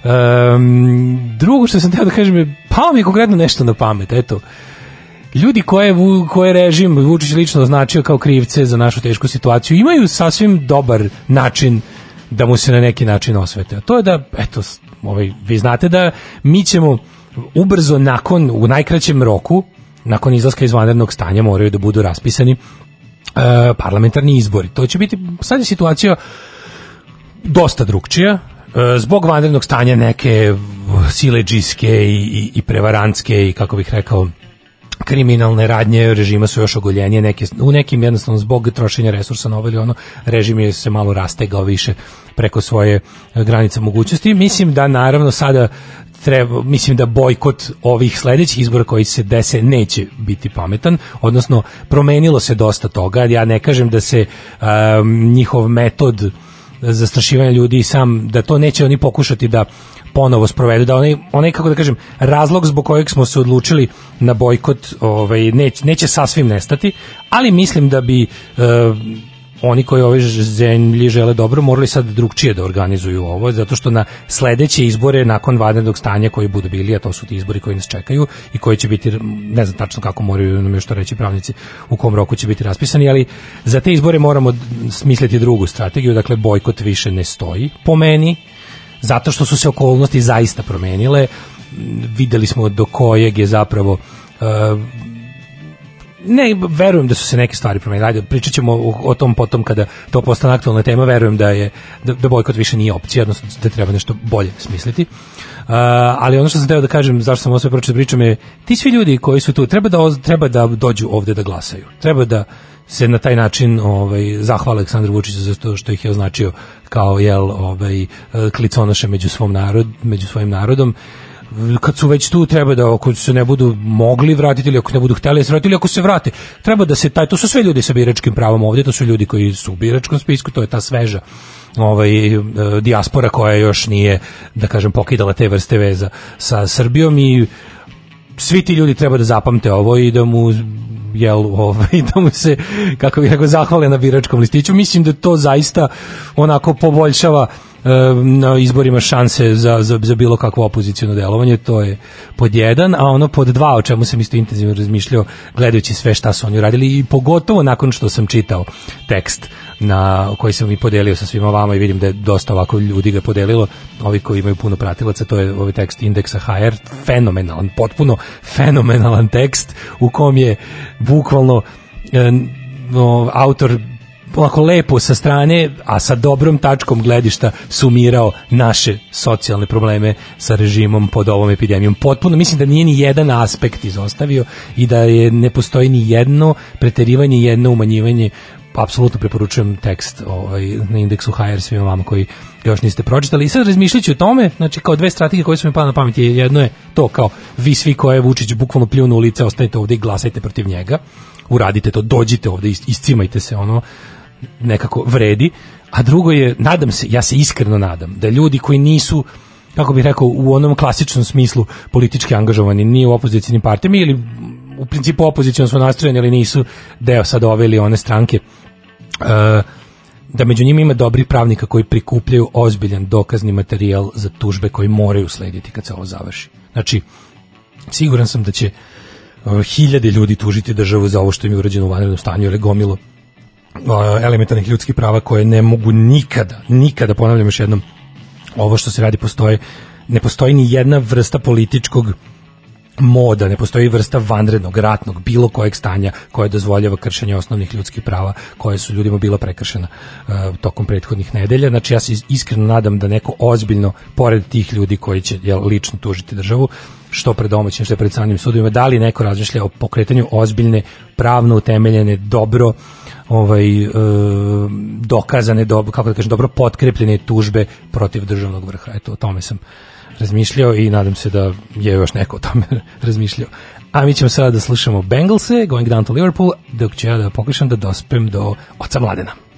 Um, drugo što sam teo da kažem je, pao mi je konkretno nešto na pamet, eto, ljudi koje, koje režim Vučić lično označio kao krivce za našu tešku situaciju imaju sasvim dobar način da mu se na neki način osvete. A to je da, eto, ovaj, vi znate da mi ćemo ubrzo nakon, u najkraćem roku, nakon izlaska iz vanrednog stanja moraju da budu raspisani e, parlamentarni izbori. To će biti, sad je situacija dosta drugčija. E, Zbog vanrednog stanja neke sileđiske i, i, i prevarantske i kako bih rekao kriminalne radnje režima su još ogoljenije neke, u nekim jednostavno zbog trošenja resursa na ili ono režim je se malo rastegao više preko svoje e, granice mogućnosti. Mislim da naravno sada treba, mislim da bojkot ovih sledećih izbora koji se dese neće biti pametan, odnosno promenilo se dosta toga, ja ne kažem da se um, njihov metod zastrašivanja ljudi i sam da to neće oni pokušati da ponovo sprovedu da onaj, onaj kako da kažem razlog zbog kojeg smo se odlučili na bojkot ovaj neće, neće sasvim nestati ali mislim da bi e, oni koji ove zemlji žele dobro morali sad drugčije da organizuju ovo zato što na sledeće izbore nakon vanrednog stanja koji budu bili a to su ti izbori koji nas čekaju i koji će biti ne znam tačno kako moraju nam još to reći pravnici u kom roku će biti raspisani ali za te izbore moramo smisliti drugu strategiju dakle bojkot više ne stoji po meni zato što su se okolnosti zaista promenile. Videli smo do kojeg je zapravo uh, ne, verujem da su se neke stvari promenile. Ajde, pričat ćemo o, o tom potom kada to postane aktualna tema. Verujem da je da, da bojkot više nije opcija, odnosno da treba nešto bolje smisliti. Uh, ali ono što sam teo da kažem, zašto sam ovo sve pročito pričam je, ti svi ljudi koji su tu, treba da, treba da dođu ovde da glasaju. Treba da se na taj način ovaj zahvale Aleksandru Vučiću za to što ih je označio kao jel ovaj kliconoše među svom narod među svojim narodom kad su već tu treba da ako se ne budu mogli vratiti ili ako ne budu hteli da se vrate ili ako se vrate treba da se taj to su sve ljudi sa biračkim pravom ovdje to su ljudi koji su u biračkom spisku to je ta sveža ovaj e, dijaspora koja još nije da kažem pokidala te vrste veza sa Srbijom i svi ti ljudi treba da zapamte ovo i da mu jel, ovaj, da mu se, kako bih rekao, zahvale na biračkom listiću. Mislim da to zaista onako poboljšava na izborima šanse za, za, za bilo kakvo opozicijno delovanje, to je pod jedan, a ono pod dva, o čemu sam isto intenzivno razmišljao gledajući sve šta su oni uradili i pogotovo nakon što sam čitao tekst na koji sam i podelio sa svima vama i vidim da je dosta ovako ljudi ga podelilo, ovi koji imaju puno pratilaca, to je ovaj tekst indeksa HR, fenomenalan, potpuno fenomenalan tekst u kom je bukvalno e, no, autor onako lepo sa strane, a sa dobrom tačkom gledišta sumirao naše socijalne probleme sa režimom pod ovom epidemijom. Potpuno mislim da nije ni jedan aspekt izostavio i da je ne postoji ni jedno preterivanje, jedno umanjivanje apsolutno preporučujem tekst ovaj, na indeksu HR svima vama koji još niste pročitali. I sad razmišljajući o tome, znači kao dve strategije koje su mi pale na pamet, je jedno je to kao vi svi koje je Vučić bukvalno pljunu u lice, ostanite ovde i glasajte protiv njega. Uradite to, dođite ovde, is- iscimajte se ono nekako vredi. A drugo je, nadam se, ja se iskreno nadam, da ljudi koji nisu kako bih rekao, u onom klasičnom smislu politički angažovani, ni u opozicijnim partijama ili u principu opozicijalno su nastrojeni, ali nisu deo sad ove ili one stranke, e, da među njima ima dobrih pravnika koji prikupljaju ozbiljan dokazni materijal za tužbe koji moraju slediti kad se ovo završi. Znači, siguran sam da će e, hiljade ljudi tužiti državu za ovo što im je urađeno u vanrednom stanju ili gomilo elementarnih ljudskih prava koje ne mogu nikada, nikada, ponavljam još jednom, ovo što se radi postoje, ne postoji ni jedna vrsta političkog moda, ne postoji vrsta vanrednog, ratnog, bilo kojeg stanja koje dozvoljava kršenje osnovnih ljudskih prava koje su ljudima bila prekršena uh, tokom prethodnih nedelja. Znači ja se is- iskreno nadam da neko ozbiljno, pored tih ljudi koji će jel, lično tužiti državu, što pred domaćim, što pred stranim sudovima, da li neko razmišlja o pokretanju ozbiljne, pravno utemeljene, dobro ovaj e, dokazane dobro kako da kažem dobro potkrepljene tužbe protiv državnog vrha. Eto o tome sam razmišljao i nadam se da je još neko o tome razmišljao. A mi ćemo sada da slušamo Bengalse, Going Down to Liverpool, dok ću ja da pokušam da dospem do oca Mladena.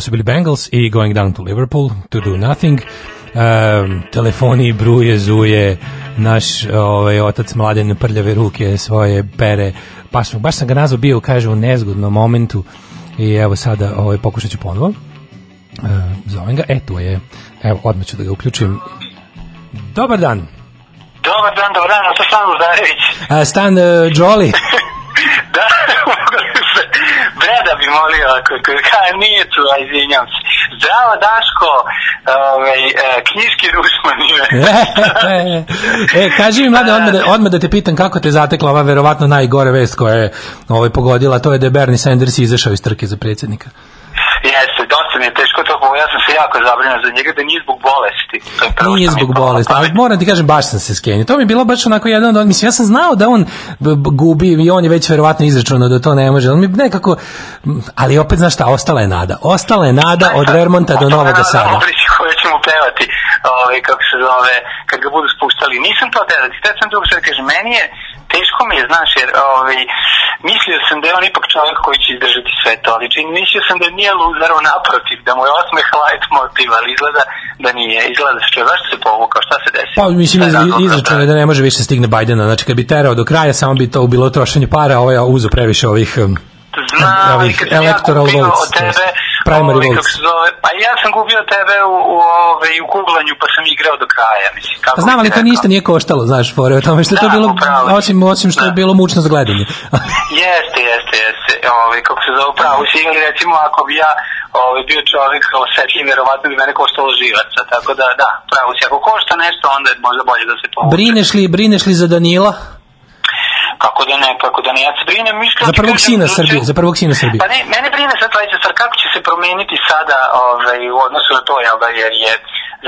Ovo su bili Bengals i Going Down to Liverpool to do nothing. Um, telefoni bruje, zuje, naš ovaj, otac mladen prljave ruke svoje pere. Baš, baš sam ga nazvao bio, kaže, u nezgodnom momentu i evo sada ovaj, pokušat ću ponovo. Uh, zovem ga, e, tu je. Evo, odmah ću da ga uključim. Dobar dan. Dobar dan, dobar dan, to sam Uzdarević. A, Stan uh, Jolly. da, mogu se, Breda bi molio, ako, ako, ka, nije tu, a izvinjam se. Zdravo, Daško, ovaj, e, knjiški Rusman ime. e, kaži mi, mlade, odmah da, odmah da te pitam kako te zatekla ova verovatno najgore vest koja je ovaj, pogodila, to je da je Bernie Sanders izašao iz trke za predsjednika. Jeste, dosta mi je teško to, bo ja sam se jako zabrinuo za njega da nije zbog bolesti. To je prvo Nije zbog bolesti, ali moram ti kažem, baš sam se skenio. To mi je bilo baš onako jedan od, mislim, ja sam znao da on gubi i on je već verovatno izračunao da to ne može. On mi nekako, ali opet, znaš šta, ostala je nada. Ostala je nada od Vermonta do Novog Sada. Koje ćemo pevati, ovaj, kako se zove, kad ga budu spuštali. Nisam to teo da ti, te sam drugo sve kažem, meni je, teško mi je, znaš, jer ovaj, mislio sam da je on ipak čovjek koji će izdržati sve to, ali čini, mislio sam da nije luzaro naprotiv, da mu je osmeh light motiv, ali izgleda da nije, izgleda da se čuje, zašto se povukao, šta se desilo? Pa mislim je izračunao to? je da ne može više stigne Bajdena, znači kad bi terao do kraja samo bi to bilo trošenje para, ovaj je uzeo previše ovih um, Znam, ovih ja electoral gubio votes, od tebe, primary ovaj, votes. zove, pa ja sam od tebe u, u, ovaj, u kuglanju, pa sam igrao do kraja, mislim, kako Znam, ali to ništa nije koštalo, znaš, fore o tome što je to Da, bilo, upravo si. osim, osim što je Da. bilo mučno za gledanje. Jeste, jeste, jeste. Ovaj kako se zove pravo si ili recimo ako bi ja ovaj bio čovjek osetljiv, verovatno bi mene koštalo živaca. Tako da da, pravo si. Ako košta nešto, onda je možda bolje da se povuče. brineš li, brineš li za Danila? Kako da ne, kako da ne. Ja se brinem, iskreno Za prvog sina da Srbije, za prvog sina Srbije. Pa ne, mene brine sad sledeća stvar, kako će se promeniti sada ovaj, u odnosu na to, jel da, jer je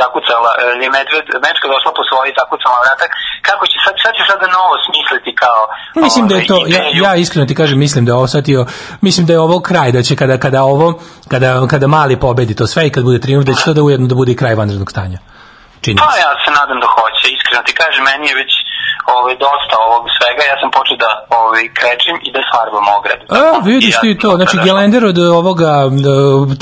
zakucala, je medved, mečka došla po svoji zakucala vratak, kako će sad, sad će sada novo smisliti kao Mislim da je ovaj, to, ja, ideju. ja iskreno ti kažem, mislim da je ovo shvatio, mislim da je ovo kraj, da će kada, kada ovo, kada, kada mali pobedi to sve i kad bude triumf, da će to da ujedno da bude i kraj vanrednog stanja. Čini Pa ja se nadam da hoće, iskreno ti kažem, meni je već ovaj, dosta ovog svega, ja sam počeo da ovaj, krečim i da farbam ogradu. A, vidiš ti to, znači da- gelender od ovoga e,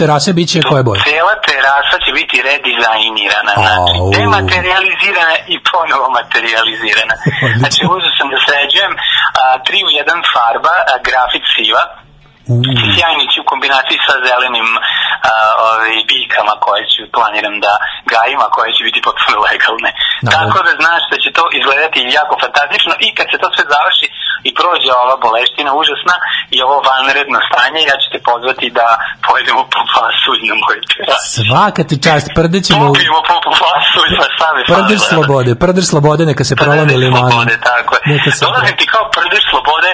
terase biće koje boje? Cela terasa će biti redizajnirana, znači dematerializirana i ponovo materializirana. Znači uzeo sam da sređujem a, tri u jedan farba, a, grafit siva, sjajnići u kombinaciji sa zelenim a, ovaj, biljkama koje ću planiram da gajim, a koje će biti potpuno legalne. Da, Tako da. da znaš da će to izgledati jako fantastično i kad se to sve završi i prođe ova boleština užasna i ovo vanredno stanje, ja ću te pozvati da pojedemo po pasulj na moj terasi. Svaka ti čast, prdećemo Popijemo po po pasulj, pa stave prdež fale. slobode, prdež slobode neka se prolomi Prdež limanom. slobode, tako je. Dolazim ti kao prdež slobode,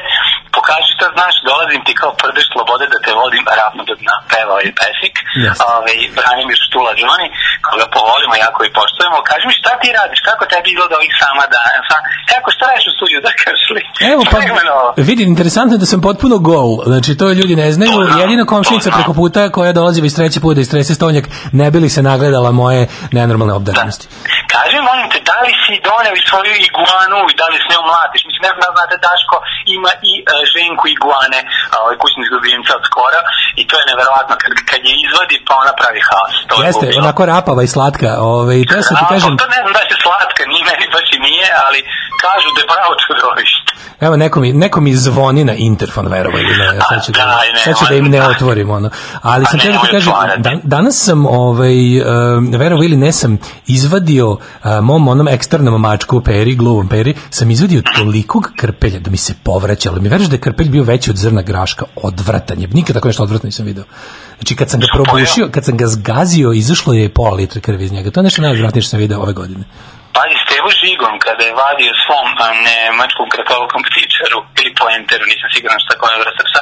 pokaži šta znaš, dolazim ti kao prdež slobode da te vodim ravno do dna. Pevao je pesik, Jeste. Ove, Branimir Štula Johnny, koga povolimo, jako i poštujemo. Kaži mi šta ti radiš, kako tebi izgleda ovih sama dana, sa, kako šta radiš u studiju, da kažeš li? Evo pa vidi interesantno je da sam potpuno gol. Znači to ljudi ne znaju. To znam, Jedina komšinica preko puta koja dolazi već treći put da istrese stonjak ne bi li se nagledala moje nenormalne obdarenosti. Kaži, molim te, da li si doneo i svoju iguanu i da li s njom mlatiš? Mislim, ne znam da znate, Daško ima i e, ženku iguane, a, ovaj kućni ljubimca od skora i to je neverovatno. Kad, kad je izvadi, pa ona pravi haos. To je Jeste, ludilo. onako rapava i slatka. Ove, i to sam ti kažem, pa to ne znam da je slatka, nije meni baš i nije, ali kažu da je pravo čudovište. evo neko mi, neko mi zvoni na interfon, verovo ili ne. Sad ću da, ne, sad ću da im ne otvorim, ono. Ali sam teo da ti kažem, dan, danas sam, ovaj, um, verovo ili ne, sam izvadio uh, mom onom eksternom mačku peri, gluvom peri, sam izvadio tolikog krpelja da mi se povraćalo. Mi veruješ da je krpelj bio veći od zrna graška, odvratan je. Nikad tako nešto odvratno nisam video. Znači kad sam ga probušio, kad sam ga zgazio, izašlo je pola litra krvi iz njega. To je nešto najodvratnije što sam video ove godine. Pazi, Stevo Žigom, kada je vadio svom nemačkom krakovom ptičaru ili poenteru, nisam siguran šta koja je vrsta psa,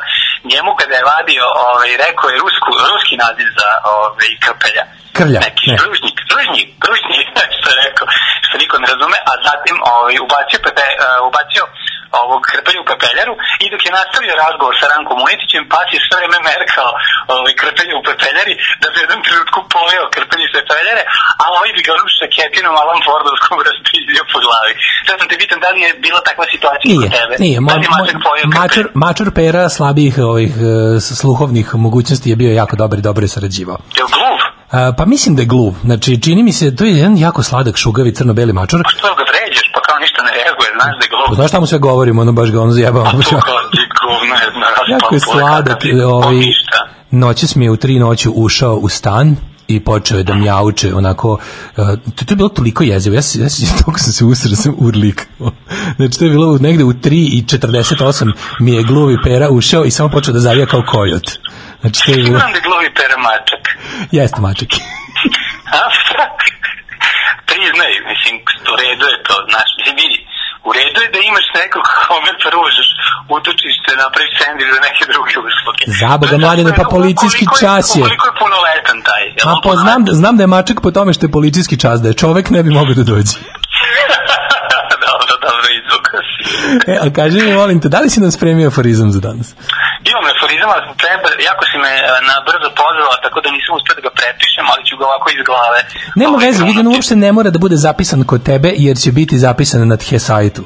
njemu kada je vadio, ovaj, rekao je rusku, ruski naziv za ovaj, krpelja. Krlja, Neki ne. ružnik, ružnik, ružnik, što je rekao, što niko ne razume, a zatim ovaj, ubacio, pepe, uh, ubacio ovog krpelju u pepeljaru i dok je nastavio razgovor sa Rankom Unitićem, pas je sve vreme merkao ovaj, krpelju u pepeljari da bi u jednom trenutku pojeo krpelju pedere, a ovi bi ga rušio ketinom Alan Fordovskom razpizdio po glavi. Sad sam te pitan da li je bila takva situacija Nije, kod tebe? nije. Da Ma, li pojeo mačur pera slabijih ovih e, sluhovnih mogućnosti je bio jako dobar i dobro je sarađivao. Je? A, pa mislim da je gluv. Znači, čini mi se, to je jedan jako sladak, šugavi, crno-beli mačur. Što ga vređaš, pa kao ništa ne reaguje, znaš da je gluv. Znaš šta mu sve govorimo, ono baš ga ono zajebao. A baš tu jako- kao ti govno jedna Jako je sladak. Ovaj, noćas mi je u tri noći ušao u stan i počeo je da mjauče onako uh, to, to je bilo toliko jezivo ja se ja se toliko sam se usrao da sam urlikao. Znači to je bilo negde u 3 i 48 mi je gluvi pera ušao i samo počeo da zavija kao kojot. Znači to je bilo Znam da gluvi pera mačak. jeste mačak. Priznaj, mislim, u redu je to, znaš, mislim, vidi, u redu je da imaš nekog kome pružaš utočište, napraviš sandvič za neke druge usluge. Zaboga, mladene, pa policijski čas je. Koliko je punoletan taj? jel a on po, znam, da- znam da je mačak po tome što je policijski čas da je čovek ne bi mogao da dođe dobro, dobro. E, a kaži mi molim te da li si nam spremio aforizam za danas Imam aforizam, ali treba, jako si me e, na brzo pozvala, tako da nisam uspio da ga prepišem, ali ću ga ovako iz glave. Nema Ovaj, veze, krenuti. uopšte ne mora da bude zapisan kod tebe, jer će biti zapisan na the sajtu.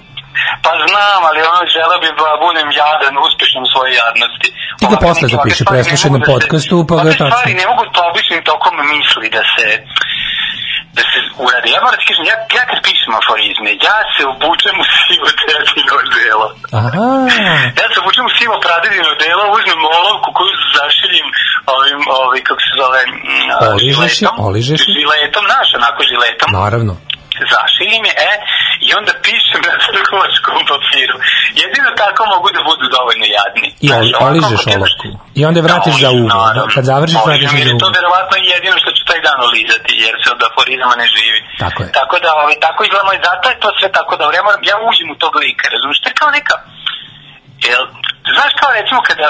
Pa znam, ali ono želeo bi da budem jadan, uspešan u svojoj jadnosti. Ti ga Ovako posle zapiši, preslušaj na da podcastu, pa ga tačno. stvari ne mogu to običnim tokom misli da se da se uradi. Ja moram ti kažem, ja, ja kad pišem aforizme, ja se obučem u sivo tetino delo. Aha, Ja se obučem u sivo pradedino delo, uzmem olovku koju zašiljim ovim, ovim, kako se zove, mm, Oližeš žiletom. oližeš. Žiletom, znaš, onako žiletom naravno. zašiljim je, e, i onda pišem na trgovačkom papiru. Jedino tako mogu da budu dovoljno jadni. I ovako oližeš olovku. I onda je vratiš Da, za uvo. naravno. Kad završiš, vratiš Oližem, za je to uvo. verovatno jedino što ću taj dan olizati, jer se od aforizama ne živi. Tako je. Tako da, ovaj, tako izgleda moj, zato je to sve tako dobro. Ja, moram, ja uđem u tog lika, razumiješ? To je kao neka, jel, znaš kao recimo kada,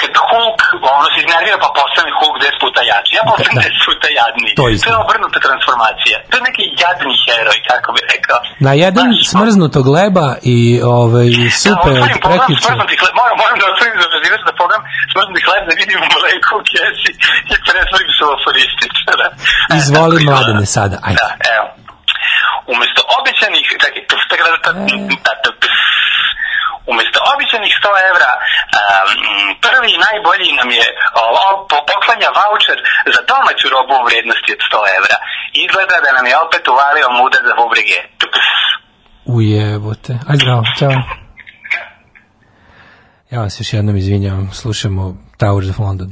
kad Hulk, ono se iznervira pa postane Hulk 10 puta jači. Ja postanem Da. 10 puta jadniji. To je to je obrnuta transformacija. To je neki jadni heroj, kako bi rekao. Na jedan Znaš, smrznutog leba i ovaj, da, od prekjuče. smrznuti hleb, moram, moram da otvorim za rezervirati da program smrznuti hleb da vidim mleko u kesi i pretvorim se u aforističara. E, Izvoli, tako izgleda. mladene, sada, ajde. Da, evo. Umesto običanih, čekaj, tuf, tak, tak, tak, običanih 100 evra, prvi i najbolji nam je poklanja voucher za domaću robu u vrednosti od 100 evra. Izgleda da nam je opet uvalio muda za bubrege. Tup, Ujebote. Aj zdravo, čao. Ja vas još jednom izvinjavam. Slušamo Towers of London.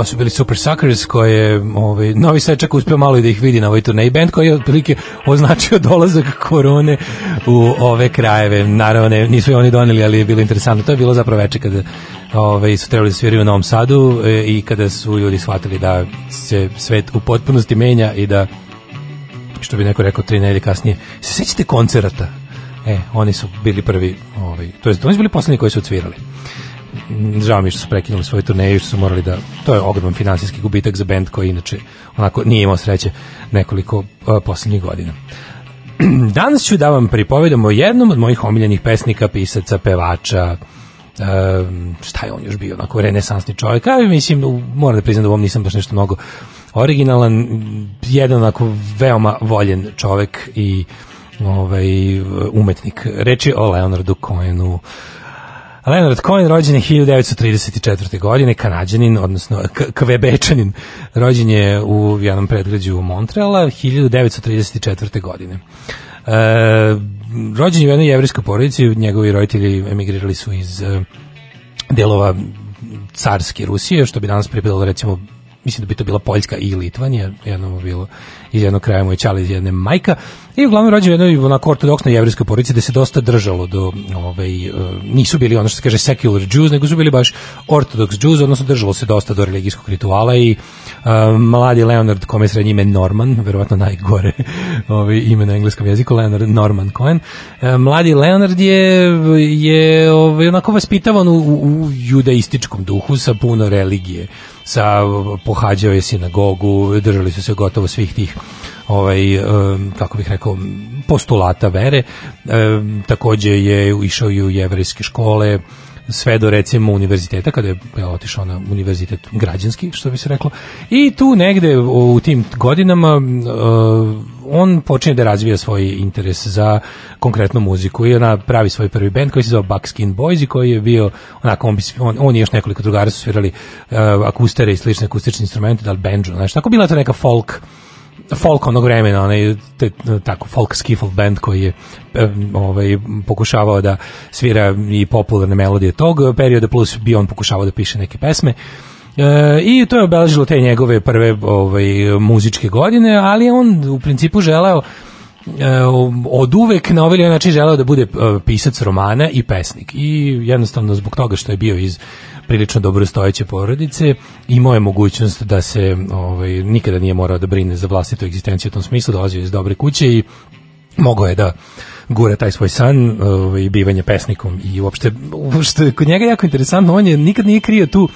A, su bili Super Suckers koje ovaj, Novi Sad čak uspio malo i da ih vidi na ovoj turneji. Band koji je otprilike označio dolazak korone u ove krajeve. Naravno, ne, nisu oni doneli, ali je bilo interesantno. To je bilo zapravo veče kada ovaj, su trebali da sviraju u Novom Sadu e, i kada su ljudi shvatili da se svet u potpunosti menja i da što bi neko rekao tri nedelje kasnije, se sećate koncerata? E, oni su bili prvi, ovaj, to jest, oni su bili poslednji koji su odsvirali. Žao mi što su prekinuli svoju turneju, što su morali da, to je ogroman finansijski gubitak za bend koji inače onako nije imao sreće nekoliko uh, poslednjih godina. Danas ću da vam pripovedam o jednom od mojih omiljenih pesnika, pisaca, pevača, um, šta je on još bio, onako renesansni čovjek, a mislim, moram da priznam da ovom nisam baš nešto mnogo originalan, jedan onako veoma voljen čovjek i ovaj, umetnik. Reč je o Leonardu Cohenu. Leonard Cohen rođen je 1934. godine, kanadjanin, odnosno kvebečanin. Rođen je u jednom predgrađu Montreala 1934. godine. E, rođen je u jednoj jevrijskoj porodici, njegovi roditelji emigrirali su iz e, delova carske Rusije, što bi danas pripadalo recimo mislim da bi to bila Poljska i Litvanija, jedno bi bilo iz jednog kraja moje čali iz jedne majka. I uglavnom rođen u jednoj onako ortodoksnoj jevrijskoj porodici da se dosta držalo do ovaj, e, nisu bili ono što se kaže secular Jews, nego su bili baš ortodox Jews, odnosno držalo se dosta do religijskog rituala i e, mladi Leonard, kome je srednje ime Norman, verovatno najgore ovaj, ime na engleskom jeziku, Leonard Norman Cohen, e, mladi Leonard je, je ovaj, onako vaspitavan u, u judaističkom duhu sa puno religije sa pohađao je sinagogu, držali su se gotovo svih tih ovaj em, kako bih rekao postulata vere. Em, takođe je išao i u jevrejske škole sve do recimo univerziteta kada je je otišao na univerzitet građanski što bi se reklo i tu negde u tim godinama e, on počinje da razvija svoj interes za konkretnu muziku i ona pravi svoj prvi bend koji se zove Buckskin Boys i koji je bio onako on, on, on i još nekoliko drugara su svirali uh, akustere i slične akustične instrumente, da li banjo, znači tako bila to neka folk folk onog vremena, onaj te, tako folk skiffle band koji je ovaj pokušavao da svira i popularne melodije tog perioda plus bio on pokušavao da piše neke pesme. E, I to je obeležilo te njegove prve ovaj, muzičke godine, ali on u principu želeo e, od uvek na ovaj način želeo da bude e, pisac romana i pesnik. I jednostavno zbog toga što je bio iz prilično dobrostojeće porodice, imao je mogućnost da se ovaj, nikada nije morao da brine za vlastitu egzistenciju u tom smislu, dolazio je iz dobre kuće i mogao je da gura taj svoj san ovaj, bivanje pesnikom i uopšte, je kod njega jako interesantno, on je nikad nije krio tu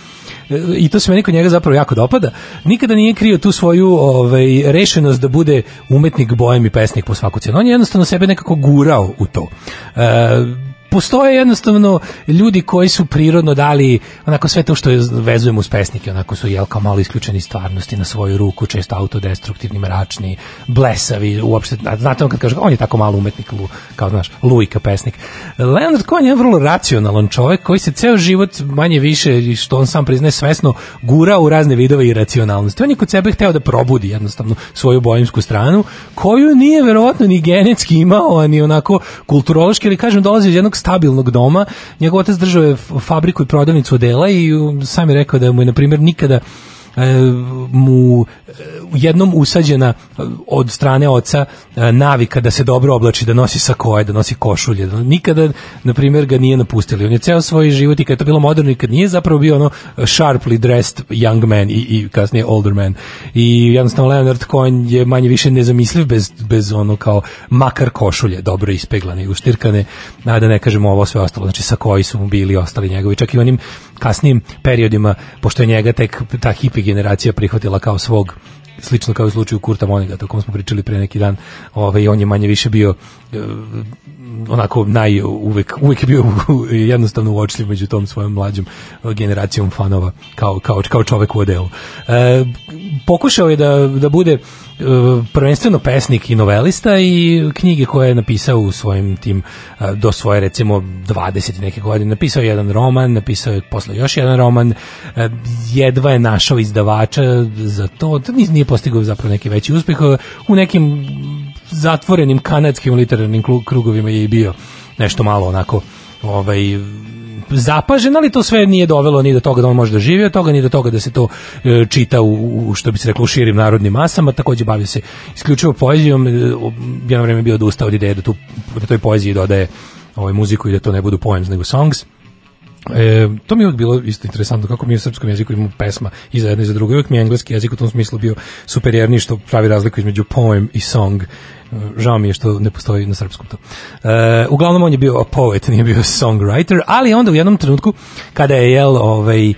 i to se meni kod njega zapravo jako dopada, nikada nije krio tu svoju ovaj, rešenost da bude umetnik, bojem i pesnik po svaku cenu. On je jednostavno sebe nekako gurao u to. E, postoje jednostavno ljudi koji su prirodno dali onako sve to što je vezujemo uz pesnike, onako su jel kao malo isključeni stvarnosti na svoju ruku, često autodestruktivni, mračni, blesavi, uopšte, znate on kad kaže, on je tako malo umetnik, kao znaš, Lujka pesnik. Leonard Cohen je vrlo racionalan čovjek koji se ceo život manje više, što on sam priznaje svesno, gura u razne vidove iracionalnosti. On je kod sebe hteo da probudi jednostavno svoju bojimsku stranu, koju nije verovatno ni genetski imao, ni onako kulturološki, ali kažem, dolazi iz jednog stabilnog doma. Njegov otac držao je fabriku i prodavnicu odela i sam je rekao da mu je, na primjer, nikada mu e, jednom usađena e, od strane oca e, navika da se dobro oblači, da nosi sakoje, da nosi košulje, da nikada, na primjer, ga nije napustili. On je ceo svoj život i kad je to bilo moderno i kad nije zapravo bio ono sharply dressed young man i, i kasnije older man. I jednostavno Leonard Cohen je manje više nezamisliv bez, bez ono kao makar košulje, dobro ispeglane i uštirkane, a da ne kažemo ovo sve ostalo. Znači sa koji su mu bili ostali njegovi, čak i onim kasnijim periodima, pošto je njega tek ta hipi generacija prihvatila kao svog slično kao u slučaju Kurta Vonnegut o kom smo pričali pre neki dan, ovaj, on je manje više bio e, onako naj uvek uvek bio jednostavno uočljiv među tom svojom mlađom generacijom fanova kao kao kao čovek u odelu. E, pokušao je da da bude e, prvenstveno pesnik i novelista i knjige koje je napisao u svojim tim e, do svoje recimo 20 i neke godine. Napisao je jedan roman, napisao je posle još jedan roman, e, jedva je našao izdavača za to, nije postigao zapravo neki veći uspeh. E, u nekim zatvorenim kanadskim literarnim krugovima je i bio nešto malo onako ovaj zapažen, ali to sve nije dovelo ni do toga da on može da živi od toga, ni do toga da se to e, čita u, u, što bi se reklo u širim narodnim masama, takođe bavio se isključivo poezijom, e, jedno vreme je bio odustao od ideje da, tu, da toj poeziji dodaje ovaj muziku i da to ne budu poems nego songs. E, to mi je bilo isto interesantno kako mi u srpskom jeziku imamo pesma i za jedno i za drugo. Uvijek mi je engleski jezik u tom smislu bio superijerniji što pravi razliku između poem i song. Žao mi je što ne postoji na srpskom to. E, uglavnom on je bio poet, nije bio songwriter, ali onda u jednom trenutku kada je jel ovaj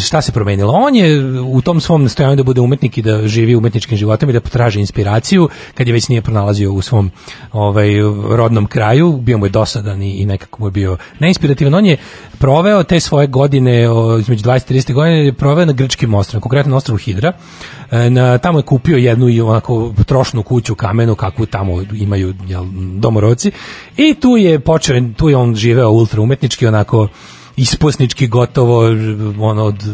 šta se promenilo? On je u tom svom nastojanju da bude umetnik i da živi umetničkim životom i da potraži inspiraciju, kad je već nije pronalazio u svom ovaj rodnom kraju, bio mu je dosadan i, i nekako mu je bio neinspirativan. On je proveo te svoje godine, o, između 20 i 30 godine, je proveo na grčkim ostrvima, konkretno na ostrvu Hidra. E, na, tamo je kupio jednu i onako trošnu kuću kamenu, kakvu tamo imaju jel, domorodci. I tu je počeo, tu je on živeo ultra umetnički, onako isposnički gotovo ono od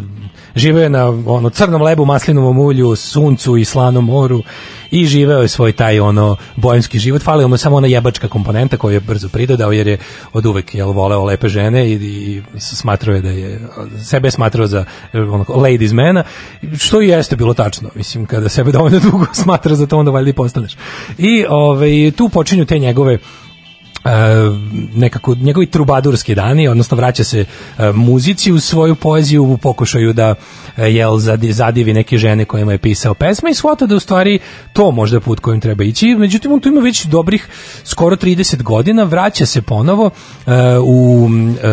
živeo je na ono crnom lebu, maslinovom ulju, suncu i slanom moru i živeo je svoj taj ono boemski život. Falila mu samo ona jebačka komponenta koju je brzo pridodao jer je od uvek jel voleo lepe žene i, i smatrao je da je sebe je smatrao za ono ladies mana što i jeste bilo tačno. Mislim kada sebe dovoljno dugo smatra za to onda valjda i postaneš. I ovaj tu počinju te njegove nekako njegovi trubadurski dani, odnosno vraća se e, muzici u svoju poeziju u pokušaju da e, jel zadi- zadivi neke žene kojima je pisao pesme i shvata da u stvari to možda put kojim treba ići. Međutim, on tu ima već dobrih skoro 30 godina, vraća se ponovo e, u e,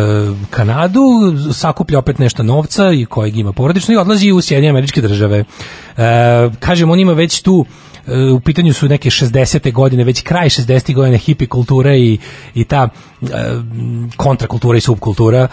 Kanadu, sakuplja opet nešto novca i kojeg ima porodično i odlazi u Sjedinje američke države. E, kažem, on ima već tu e, u pitanju su neke 60. godine, već kraj 60. godine hipi kultura i, i ta e, kontrakultura i subkultura,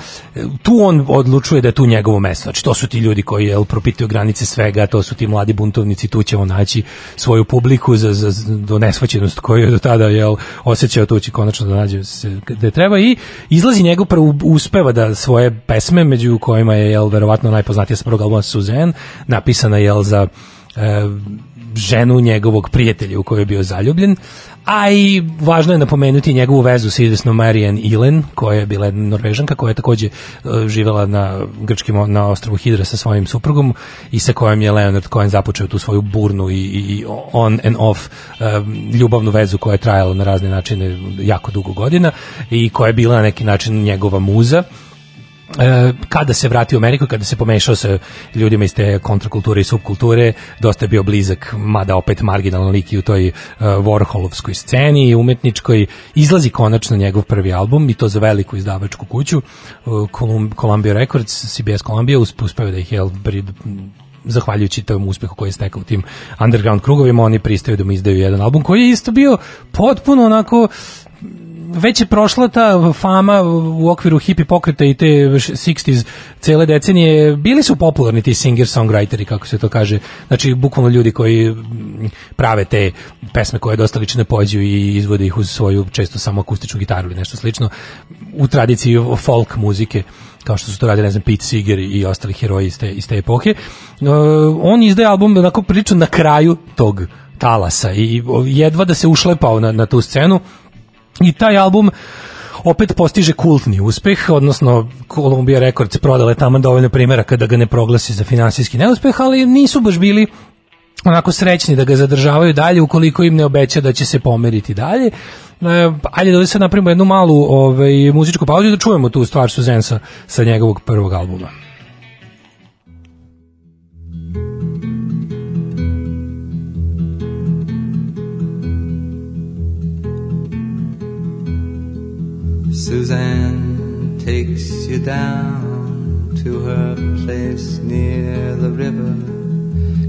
tu on odlučuje da je tu njegovo mesto. Znači, to su ti ljudi koji jel, propituju granice svega, to su ti mladi buntovnici, tu će on naći svoju publiku za, za, za nesvaćenost koju je do tada jel, osjećao, tu će konačno da nađe se gde treba i izlazi njegov prvo uspeva da svoje pesme, među kojima je jel, verovatno najpoznatija sa prvog albuma Suzanne, napisana jel, za e, ženu njegovog prijatelja u kojoj je bio zaljubljen, a i važno je napomenuti njegovu vezu sa izvesnom Marijan Ilen, koja je bila norvežanka, koja je takođe e, živela na grčkim, na ostrvu Hidra sa svojim suprugom i sa kojom je Leonard Cohen započeo tu svoju burnu i, i on and off e, ljubavnu vezu koja je trajala na razne načine jako dugo godina i koja je bila na neki način njegova muza kada se vratio u Ameriku, kada se pomešao sa ljudima iz te kontrakulture i subkulture, dosta je bio blizak, mada opet marginalan lik i u toj uh, Warholovskoj sceni umetničkoj, izlazi konačno njegov prvi album i to za veliku izdavačku kuću, uh, Colum- Columbia Records, CBS Columbia, usp- uspeo da ih je zahvaljujući tom uspehu koji je stekao u tim underground krugovima, oni pristaju da mu izdaju jedan album koji je isto bio potpuno onako već je prošla ta fama u okviru hippie pokreta i te 60s cele decenije, bili su popularni ti singer-songwriteri, kako se to kaže, znači bukvalno ljudi koji mm, prave te pesme koje dosta lične pođu i izvode ih uz svoju često samo akustičnu gitaru ili nešto slično, u tradiciji folk muzike kao što su to radili, ne znam, Pete Seeger i ostali heroji iz te, iz te epohe. Uh, on izdaje album onako prilično na kraju tog talasa i jedva da se ušlepao na, na tu scenu i taj album opet postiže kultni uspeh, odnosno Columbia Records prodale tamo dovoljno primjera kada ga ne proglasi za finansijski neuspeh, ali nisu baš bili onako srećni da ga zadržavaju dalje ukoliko im ne obeća da će se pomeriti dalje. E, ajde da ovdje sad napravimo jednu malu ovaj, muzičku pauzu da čujemo tu stvar Suzanne sa, sa njegovog prvog albuma. Suzanne takes you down to her place near the river.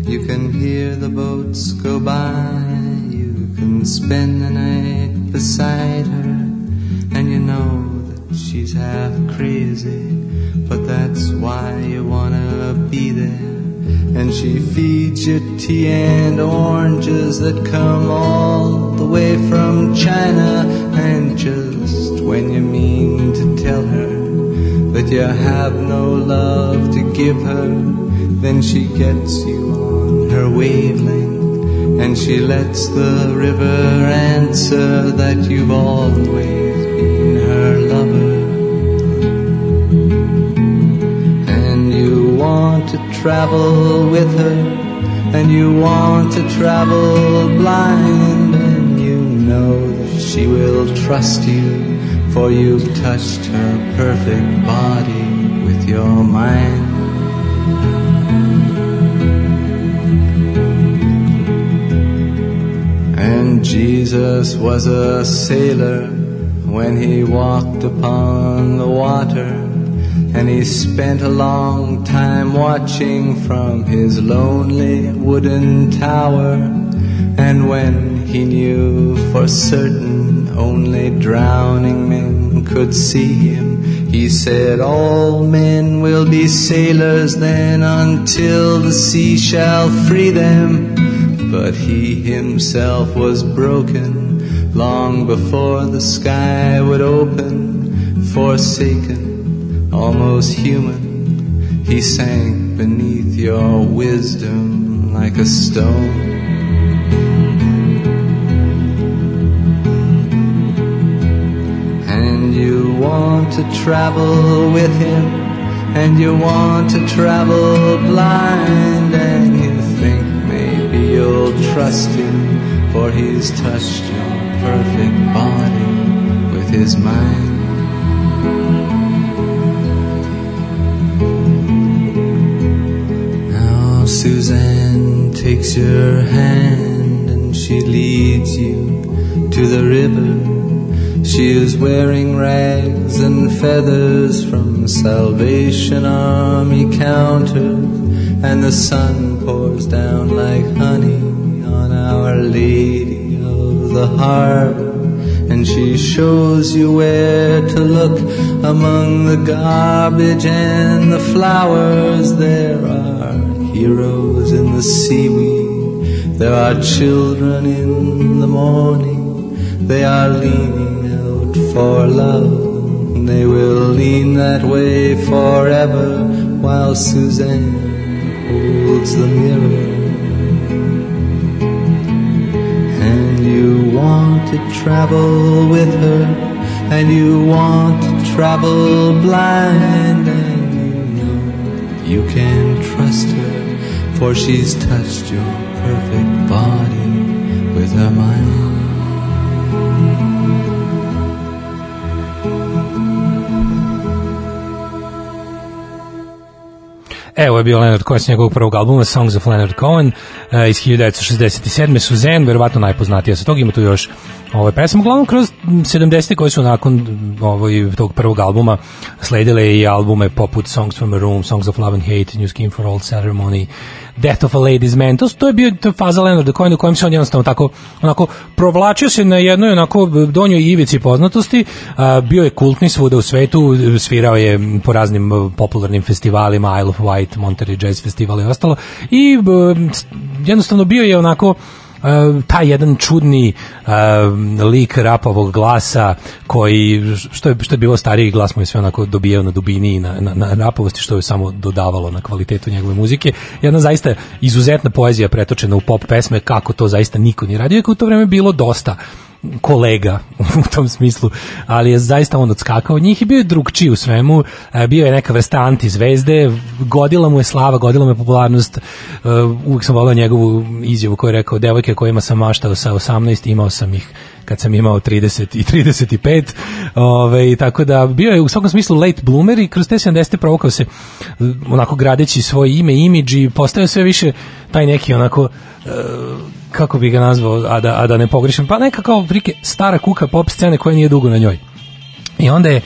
You can hear the boats go by. You can spend the night beside her. And you know that she's half crazy. But that's why you wanna be there. And she feeds you tea and oranges that come all the way from China. And just when you mean to tell her that you have no love to give her. Then she gets you on her wavelength and she lets the river answer that you've always been her lover. And you want to travel with her and you want to travel blind, and you know that she will trust you for you've touched her perfect body with your mind. And Jesus was a sailor when he walked upon the water. And he spent a long time watching from his lonely wooden tower. And when he knew for certain only drowning men could see him, he said, All men will be sailors then until the sea shall free them. But he himself was broken long before the sky would open, forsaken, almost human. He sank beneath your wisdom like a stone. You want to travel with him, and you want to travel blind, and you think maybe you'll trust him, for he's touched your perfect body with his mind. Now Suzanne takes your hand and she leads you to the river. She is wearing rags and feathers from Salvation Army counters, and the sun pours down like honey on Our Lady of the Harbor. And she shows you where to look among the garbage and the flowers. There are heroes in the seaweed. There are children in the morning. They are leaning for love. They will lean that way forever while Suzanne holds the mirror. And you want to travel with her, and you want to travel blind, and you know you can trust her, for she's touched your perfect body with her mind. Evo je bio Leonard Cohen s njegovog prvog albuma Songs of Leonard Cohen eh, iz 1967. Suzanne, verovatno najpoznatija sa tog, ima tu još ovaj pesma, uglavnom kroz 70. koje su nakon ovaj, tog prvog albuma sledile i albume poput Songs from a Room, Songs of Love and Hate, New Skin for Old Ceremony, Death of a Lady's Man, to, to je bio to faza Leonarda Cohena u kojem se on jednostavno tako onako provlačio se na jednoj onako donjoj ivici poznatosti, a, bio je kultni svuda u svetu, svirao je po raznim popularnim festivalima, Isle of Wight, Monterey Jazz Festival i ostalo. I b, jednostavno bio je onako Uh, taj jedan čudni uh, lik rapovog glasa koji što je što je bilo stariji glas mu je sve onako dobijao na dubini i na, na, na rapovosti što je samo dodavalo na kvalitetu njegove muzike. Jedna zaista izuzetna poezija pretočena u pop pesme kako to zaista niko nije radio i u to vreme bilo dosta kolega u tom smislu, ali je zaista on odskakao. Od njih i bio je drugčiji u svemu, e, bio je neka vrsta antizvezde, godila mu je slava, godila mu je popularnost, e, uvijek sam volao njegovu izjavu koju je rekao, devojke kojima sam maštao sa 18, imao sam ih kad sam imao 30 i 35 ove, tako da bio je u svakom smislu late bloomer i kroz te 70. provokao se onako gradeći svoje ime, imidž i postao sve više taj neki onako e, kako bi ga nazvao, a da, a da ne pogrešim, pa neka kao vrike stara kuka pop scene koja nije dugo na njoj. I onda je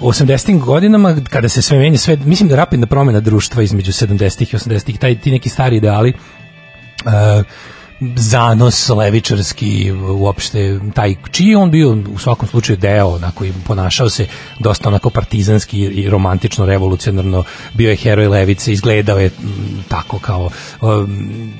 u 80. godinama, kada se sve menja, sve, mislim da rapidna promjena društva između 70. i 80. taj, ti neki stari ideali, uh, zanos levičarski uopšte taj čiji on bio u svakom slučaju deo onako i ponašao se dosta onako partizanski i romantično revolucionarno bio je heroj levice izgledao je m, tako kao um,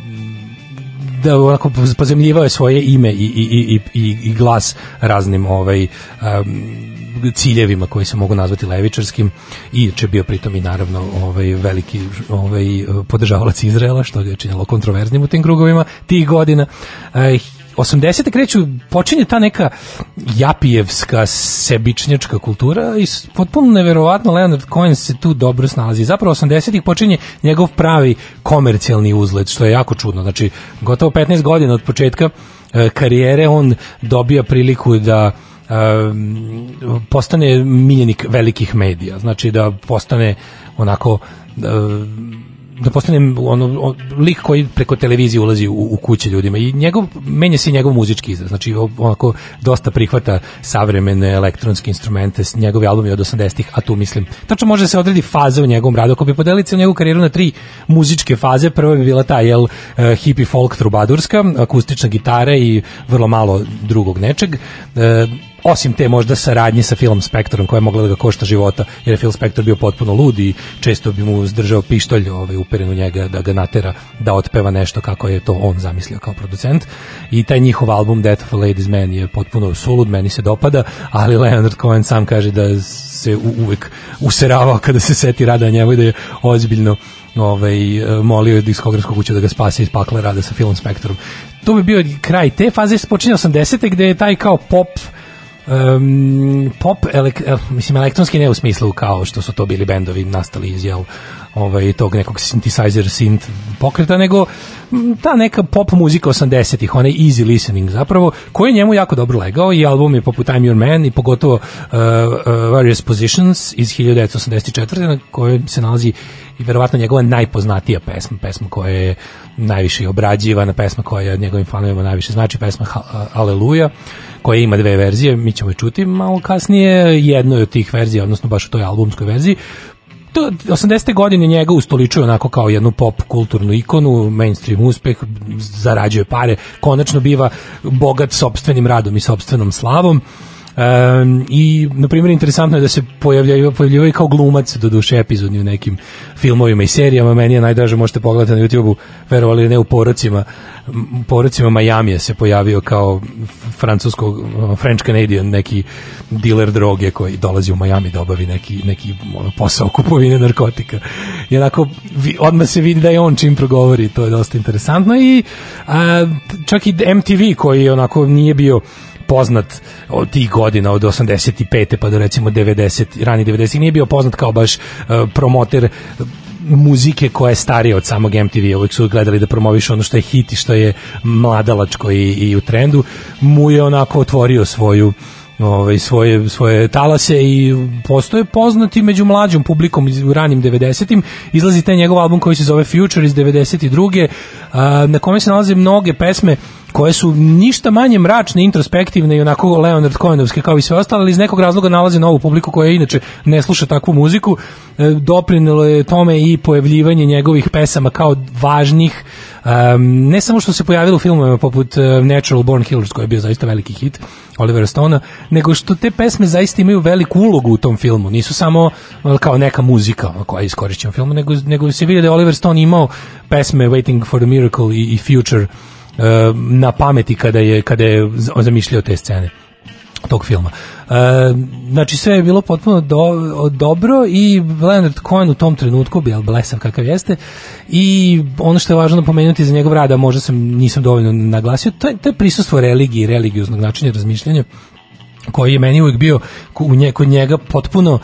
da onako pozemljivao je svoje ime i, i, i, i, i glas raznim ovaj um, ciljevima koji se mogu nazvati levičarskim i će bio pritom i naravno ovaj veliki ovaj podržavalac Izraela što ga je činilo kontroverznim u tim krugovima tih godina. E, 80. kreću, počinje ta neka japijevska sebičnjačka kultura i potpuno neverovatno Leonard Cohen se tu dobro snalazi. Zapravo 80. počinje njegov pravi komercijalni uzlet, što je jako čudno. Znači, gotovo 15 godina od početka e, karijere on dobija priliku da um, postane miljenik velikih medija, znači da postane onako um, da postane ono on- lik koji preko televizije ulazi u, u kuće ljudima. I njegov menja se njegov muzički izraz. Znači onako dosta prihvata savremene elektronske instrumente njegovi albumi od 80-ih a tu mislim tačno može da se odredi faza u njegovom radu. Ako bi podelili cijelu njegovu karijeru na tri muzičke faze prva bi bila ta jel eh, hippie folk trubadurska akustična gitara i vrlo malo drugog nečeg. Eh, osim te možda saradnje sa Philom Spectorom koja je mogla da ga košta života, jer je Phil Spector bio potpuno lud i često bi mu zdržao pištolj ovaj, uperen u njega da ga natera da otpeva nešto kako je to on zamislio kao producent. I taj njihov album Death of a Ladies Man je potpuno sulud, meni se dopada, ali Leonard Cohen sam kaže da se uvek useravao kada se seti rada njemu i da je ozbiljno ovaj, molio diskografsku kuću da ga spase iz pakla rada sa Philom Spectorom. To bi bio kraj te faze, počinje 80. gde je taj kao pop um, pop, elek, el, mislim elektronski ne u smislu kao što su to bili bendovi nastali iz jel, ovaj, tog nekog synthesizer synth pokreta, nego ta neka pop muzika 80-ih, onaj easy listening zapravo, koji je njemu jako dobro legao i album je poput I'm Your Man i pogotovo uh, uh, Various Positions iz 1984. na kojoj se nalazi i verovatno njegova najpoznatija pesma, pesma koja je najviše obrađivana, pesma koja njegovim fanovima najviše znači, pesma Aleluja, koja ima dve verzije, mi ćemo je čuti malo kasnije, jednoj od tih verzija, odnosno baš u toj albumskoj verziji, to 80. godine njega ustoličuje onako kao jednu pop kulturnu ikonu, mainstream uspeh, zarađuje pare, konačno biva bogat sopstvenim radom i sopstvenom slavom. Um, i na primjer interesantno je da se pojavljaju pojavljivaju kao glumac do duše epizodni u nekim filmovima i serijama. Meni je najdraže možete pogledati na YouTubeu verovali ne u porocima porocima Majamija se pojavio kao francuskog French Canadian neki dealer droge koji dolazi u Miami da obavi neki, neki posao kupovine narkotika. I onako odmah se vidi da je on čim progovori to je dosta interesantno i a, čak i MTV koji onako nije bio poznat od tih godina od 85. pa do recimo 90 rani 90 nije bio poznat kao baš uh, promoter muzike koja je starija od samog MTV uvijek su gledali da promoviš ono što je hit i što je mladalačko i, i u trendu mu je onako otvorio svoju ovaj svoje svoje talase i postoje poznati među mlađom publikom iz- ranim 90-im izlazi taj njegov album koji se zove Future iz 92. a, na kome se nalaze mnoge pesme koje su ništa manje mračne, introspektivne i onako Leonard Cohenovske kao i sve ostale, ali iz nekog razloga nalaze novu publiku koja inače ne sluša takvu muziku. E, doprinelo je tome i pojavljivanje njegovih pesama kao važnih Um, ne samo što se pojavilo u filmovima poput uh, Natural Born Killers koji je bio zaista veliki hit Olivera Stona, nego što te pesme zaista imaju veliku ulogu u tom filmu. Nisu samo uh, kao neka muzika koja je iskorišćena u filmu, nego, nego se vidi da je Oliver Stone imao pesme Waiting for the Miracle i, i Future na pameti kada je, kada je zamišljao te scene tog filma. E, znači sve je bilo potpuno do, dobro i Leonard Cohen u tom trenutku bio blesav kakav jeste i ono što je važno napomenuti za njegov rad, a možda sam nisam dovoljno naglasio, to je, to je prisustvo religije i religioznog načina razmišljanja koji je meni uvijek bio kod njega potpuno uh,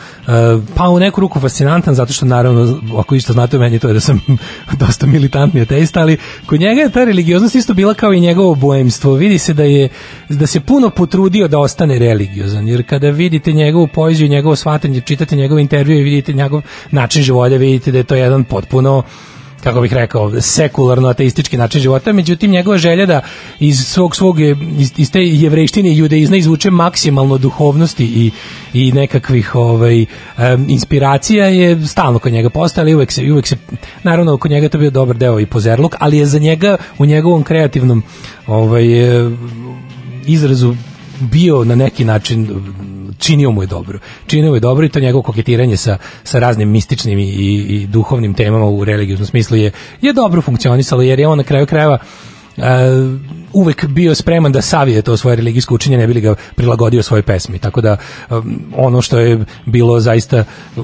pa u neku ruku fascinantan zato što naravno ako isto znate o meni to je da sam dosta militantni ateista ali kod njega je ta religioznost isto bila kao i njegovo boemstvo vidi se da je da se puno potrudio da ostane religiozan jer kada vidite njegovu poeziju njegovo shvatanje čitate njegove intervjue i vidite njegov način života vidite da je to jedan potpuno kako bih rekao, sekularno ateistički način života, međutim njegova želja da iz svog svog iz, iz te jevrejštine i judeizma izvuče maksimalno duhovnosti i i nekakvih ovaj em, inspiracija je stalno kod njega postojala i uvek se uvek se naravno kod njega je to bio dobar deo i pozerluk, ali je za njega u njegovom kreativnom ovaj e, izrazu bio na neki način činio mu je dobro. Činio mu je dobro i to njegovo koketiranje sa, sa raznim mističnim i, i, duhovnim temama u religioznom smislu je, je dobro funkcionisalo jer je on na kraju krajeva uh, uvek bio spreman da savije to svoje religijsko učenje, ne bi li ga prilagodio svojoj pesmi. Tako da um, ono što je bilo zaista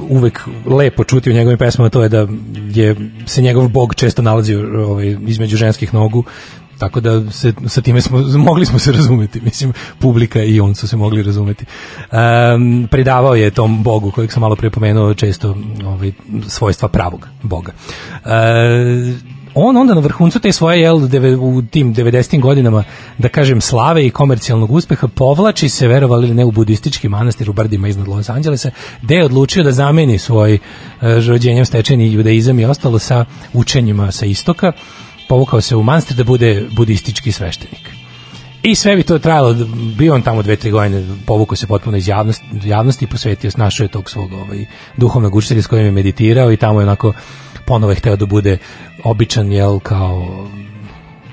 uvek lepo čuti u njegovim pesmama to je da je se njegov bog često nalazio ovaj, između ženskih nogu tako da se, sa time smo, mogli smo se razumeti, mislim, publika i on su se mogli razumeti. Um, predavao je tom bogu kojeg sam malo prije pomenuo često ovaj, svojstva pravog boga. E, on onda na vrhuncu te svoje jel u tim 90. godinama da kažem slave i komercijalnog uspeha povlači se verovali ne u budistički manastir u brdima iznad Los Angelesa gde je odlučio da zameni svoj e, rođenjem stečeni judaizam i ostalo sa učenjima sa istoka povukao se u manastir da bude budistički sveštenik. I sve bi to trajalo, bio on tamo dve, tri godine, povukao se potpuno iz javnosti, javnosti posvetio, našao je tog svog ovaj, duhovnog učitelja s kojim je meditirao i tamo je onako ponovo je hteo da bude običan, jel, kao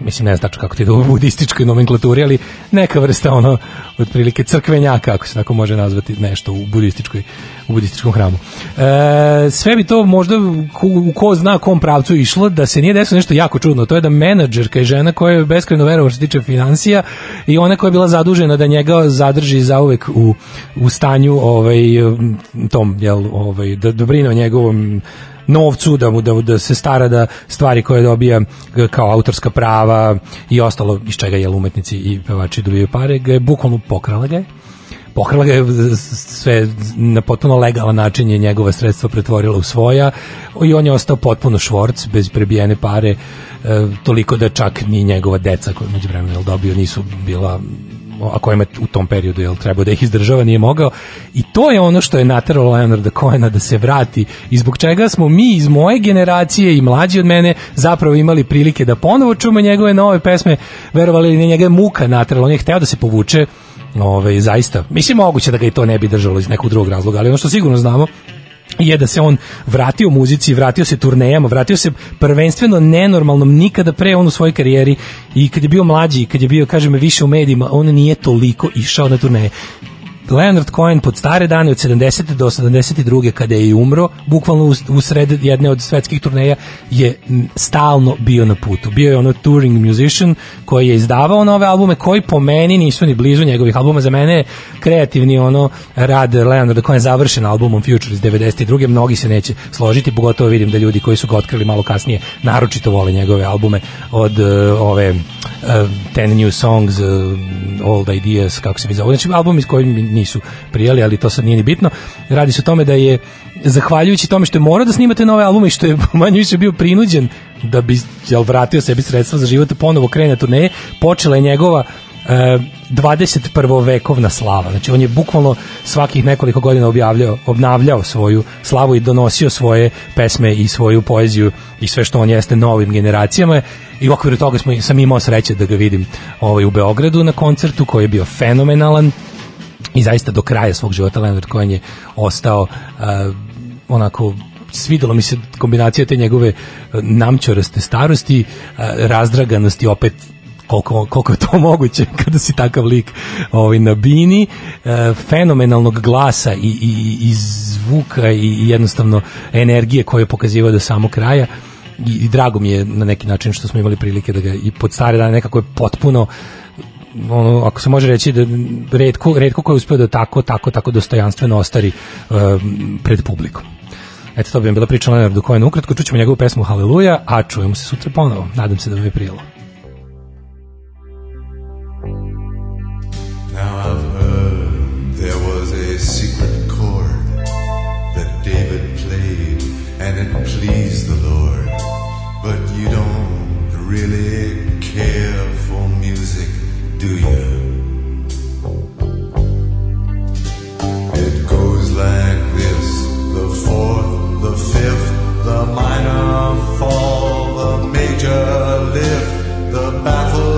mislim ne znam kako ti da u budističkoj nomenklaturi, ali neka vrsta ono otprilike crkvenjaka, ako se tako može nazvati nešto u budističkoj u budističkom hramu. E, sve bi to možda u ko zna kom pravcu išlo da se nije desilo nešto jako čudno, to je da menadžerka i žena koja je beskrajno verovao što se tiče financija i ona koja je bila zadužena da njega zadrži zauvek u, u stanju ovaj, tom, jel, ovaj, da, da brine o njegovom novcu, da mu da, da se stara da stvari koje dobija e, kao autorska prava i ostalo iz čega je umetnici i pevači dobijaju pare, ga je bukvalno pokrala ga je. Pokrala ga je sve na potpuno legalan način je njegova sredstva pretvorila u svoja i on je ostao potpuno švorc bez prebijene pare e, toliko da čak ni njegova deca koja među vremenom dobio nisu bila a kojima u tom periodu jel trebao da ih izdržava nije mogao. I to je ono što je nateralo Leonarda Cohena da se vrati. I zbog čega smo mi iz moje generacije i mlađi od mene zapravo imali prilike da ponovo čujemo njegove nove pesme. Verovali ili njega je muka naterala. On je hteo da se povuče ovaj, zaista, mislim moguće da ga i to ne bi držalo iz nekog drugog razloga, ali ono što sigurno znamo je da se on vratio muzici, vratio se turnejama, vratio se prvenstveno nenormalnom nikada pre on u svojoj karijeri i kad je bio mlađi, kad je bio, kažem, više u medijima, on nije toliko išao na turneje. Leonard Cohen pod stare dane od 70. do 72. kada je i umro, bukvalno u, sred jedne od svetskih turneja je stalno bio na putu. Bio je ono touring musician koji je izdavao nove albume koji po meni nisu ni blizu njegovih albuma. Za mene je kreativni ono rad Leonarda Cohen završen albumom Future iz 92. Mnogi se neće složiti, pogotovo vidim da ljudi koji su ga otkrili malo kasnije naročito vole njegove albume od uh, ove uh, Ten New Songs, uh, Old Ideas, kako se mi zove. Znači albumi s kojim nisu prijali, ali to sad nije ni bitno. Radi se o tome da je zahvaljujući tome što je morao da snimate nove albume i što je manje više bio prinuđen da bi jel, vratio sebi sredstva za život, ponovo krene turneje, počela je njegova e, 21. vekovna slava. Znači on je bukvalno svakih nekoliko godina objavljao, obnavljao svoju slavu i donosio svoje pesme i svoju poeziju i sve što on jeste novim generacijama i u okviru toga smo, sam imao sreće da ga vidim ovaj, u Beogradu na koncertu koji je bio fenomenalan i zaista do kraja svog života Leonard Cohen je ostao uh, onako svidelo mi se kombinacija te njegove uh, namćoraste starosti, uh, razdraganosti opet koliko, koliko je to moguće kada si takav lik ovaj, na bini, e, fenomenalnog glasa i, i, i zvuka i, i jednostavno energije koje je pokazivao do samog kraja. I, i drago mi je na neki način što smo imali prilike da ga i pod stare dane nekako je potpuno ono, ako se može reći da redko, redko ko je uspio da tako, tako, tako dostojanstveno ostari um, pred publikom. Eto, to bi vam bila priča Leonardu Cohenu. Ukratko čućemo njegovu pesmu Haleluja, a čujemo se sutra ponovo. Nadam se da vam je prijelo. Now I've heard do you? It goes like this the fourth, the fifth, the minor fall, the major lift, the baffled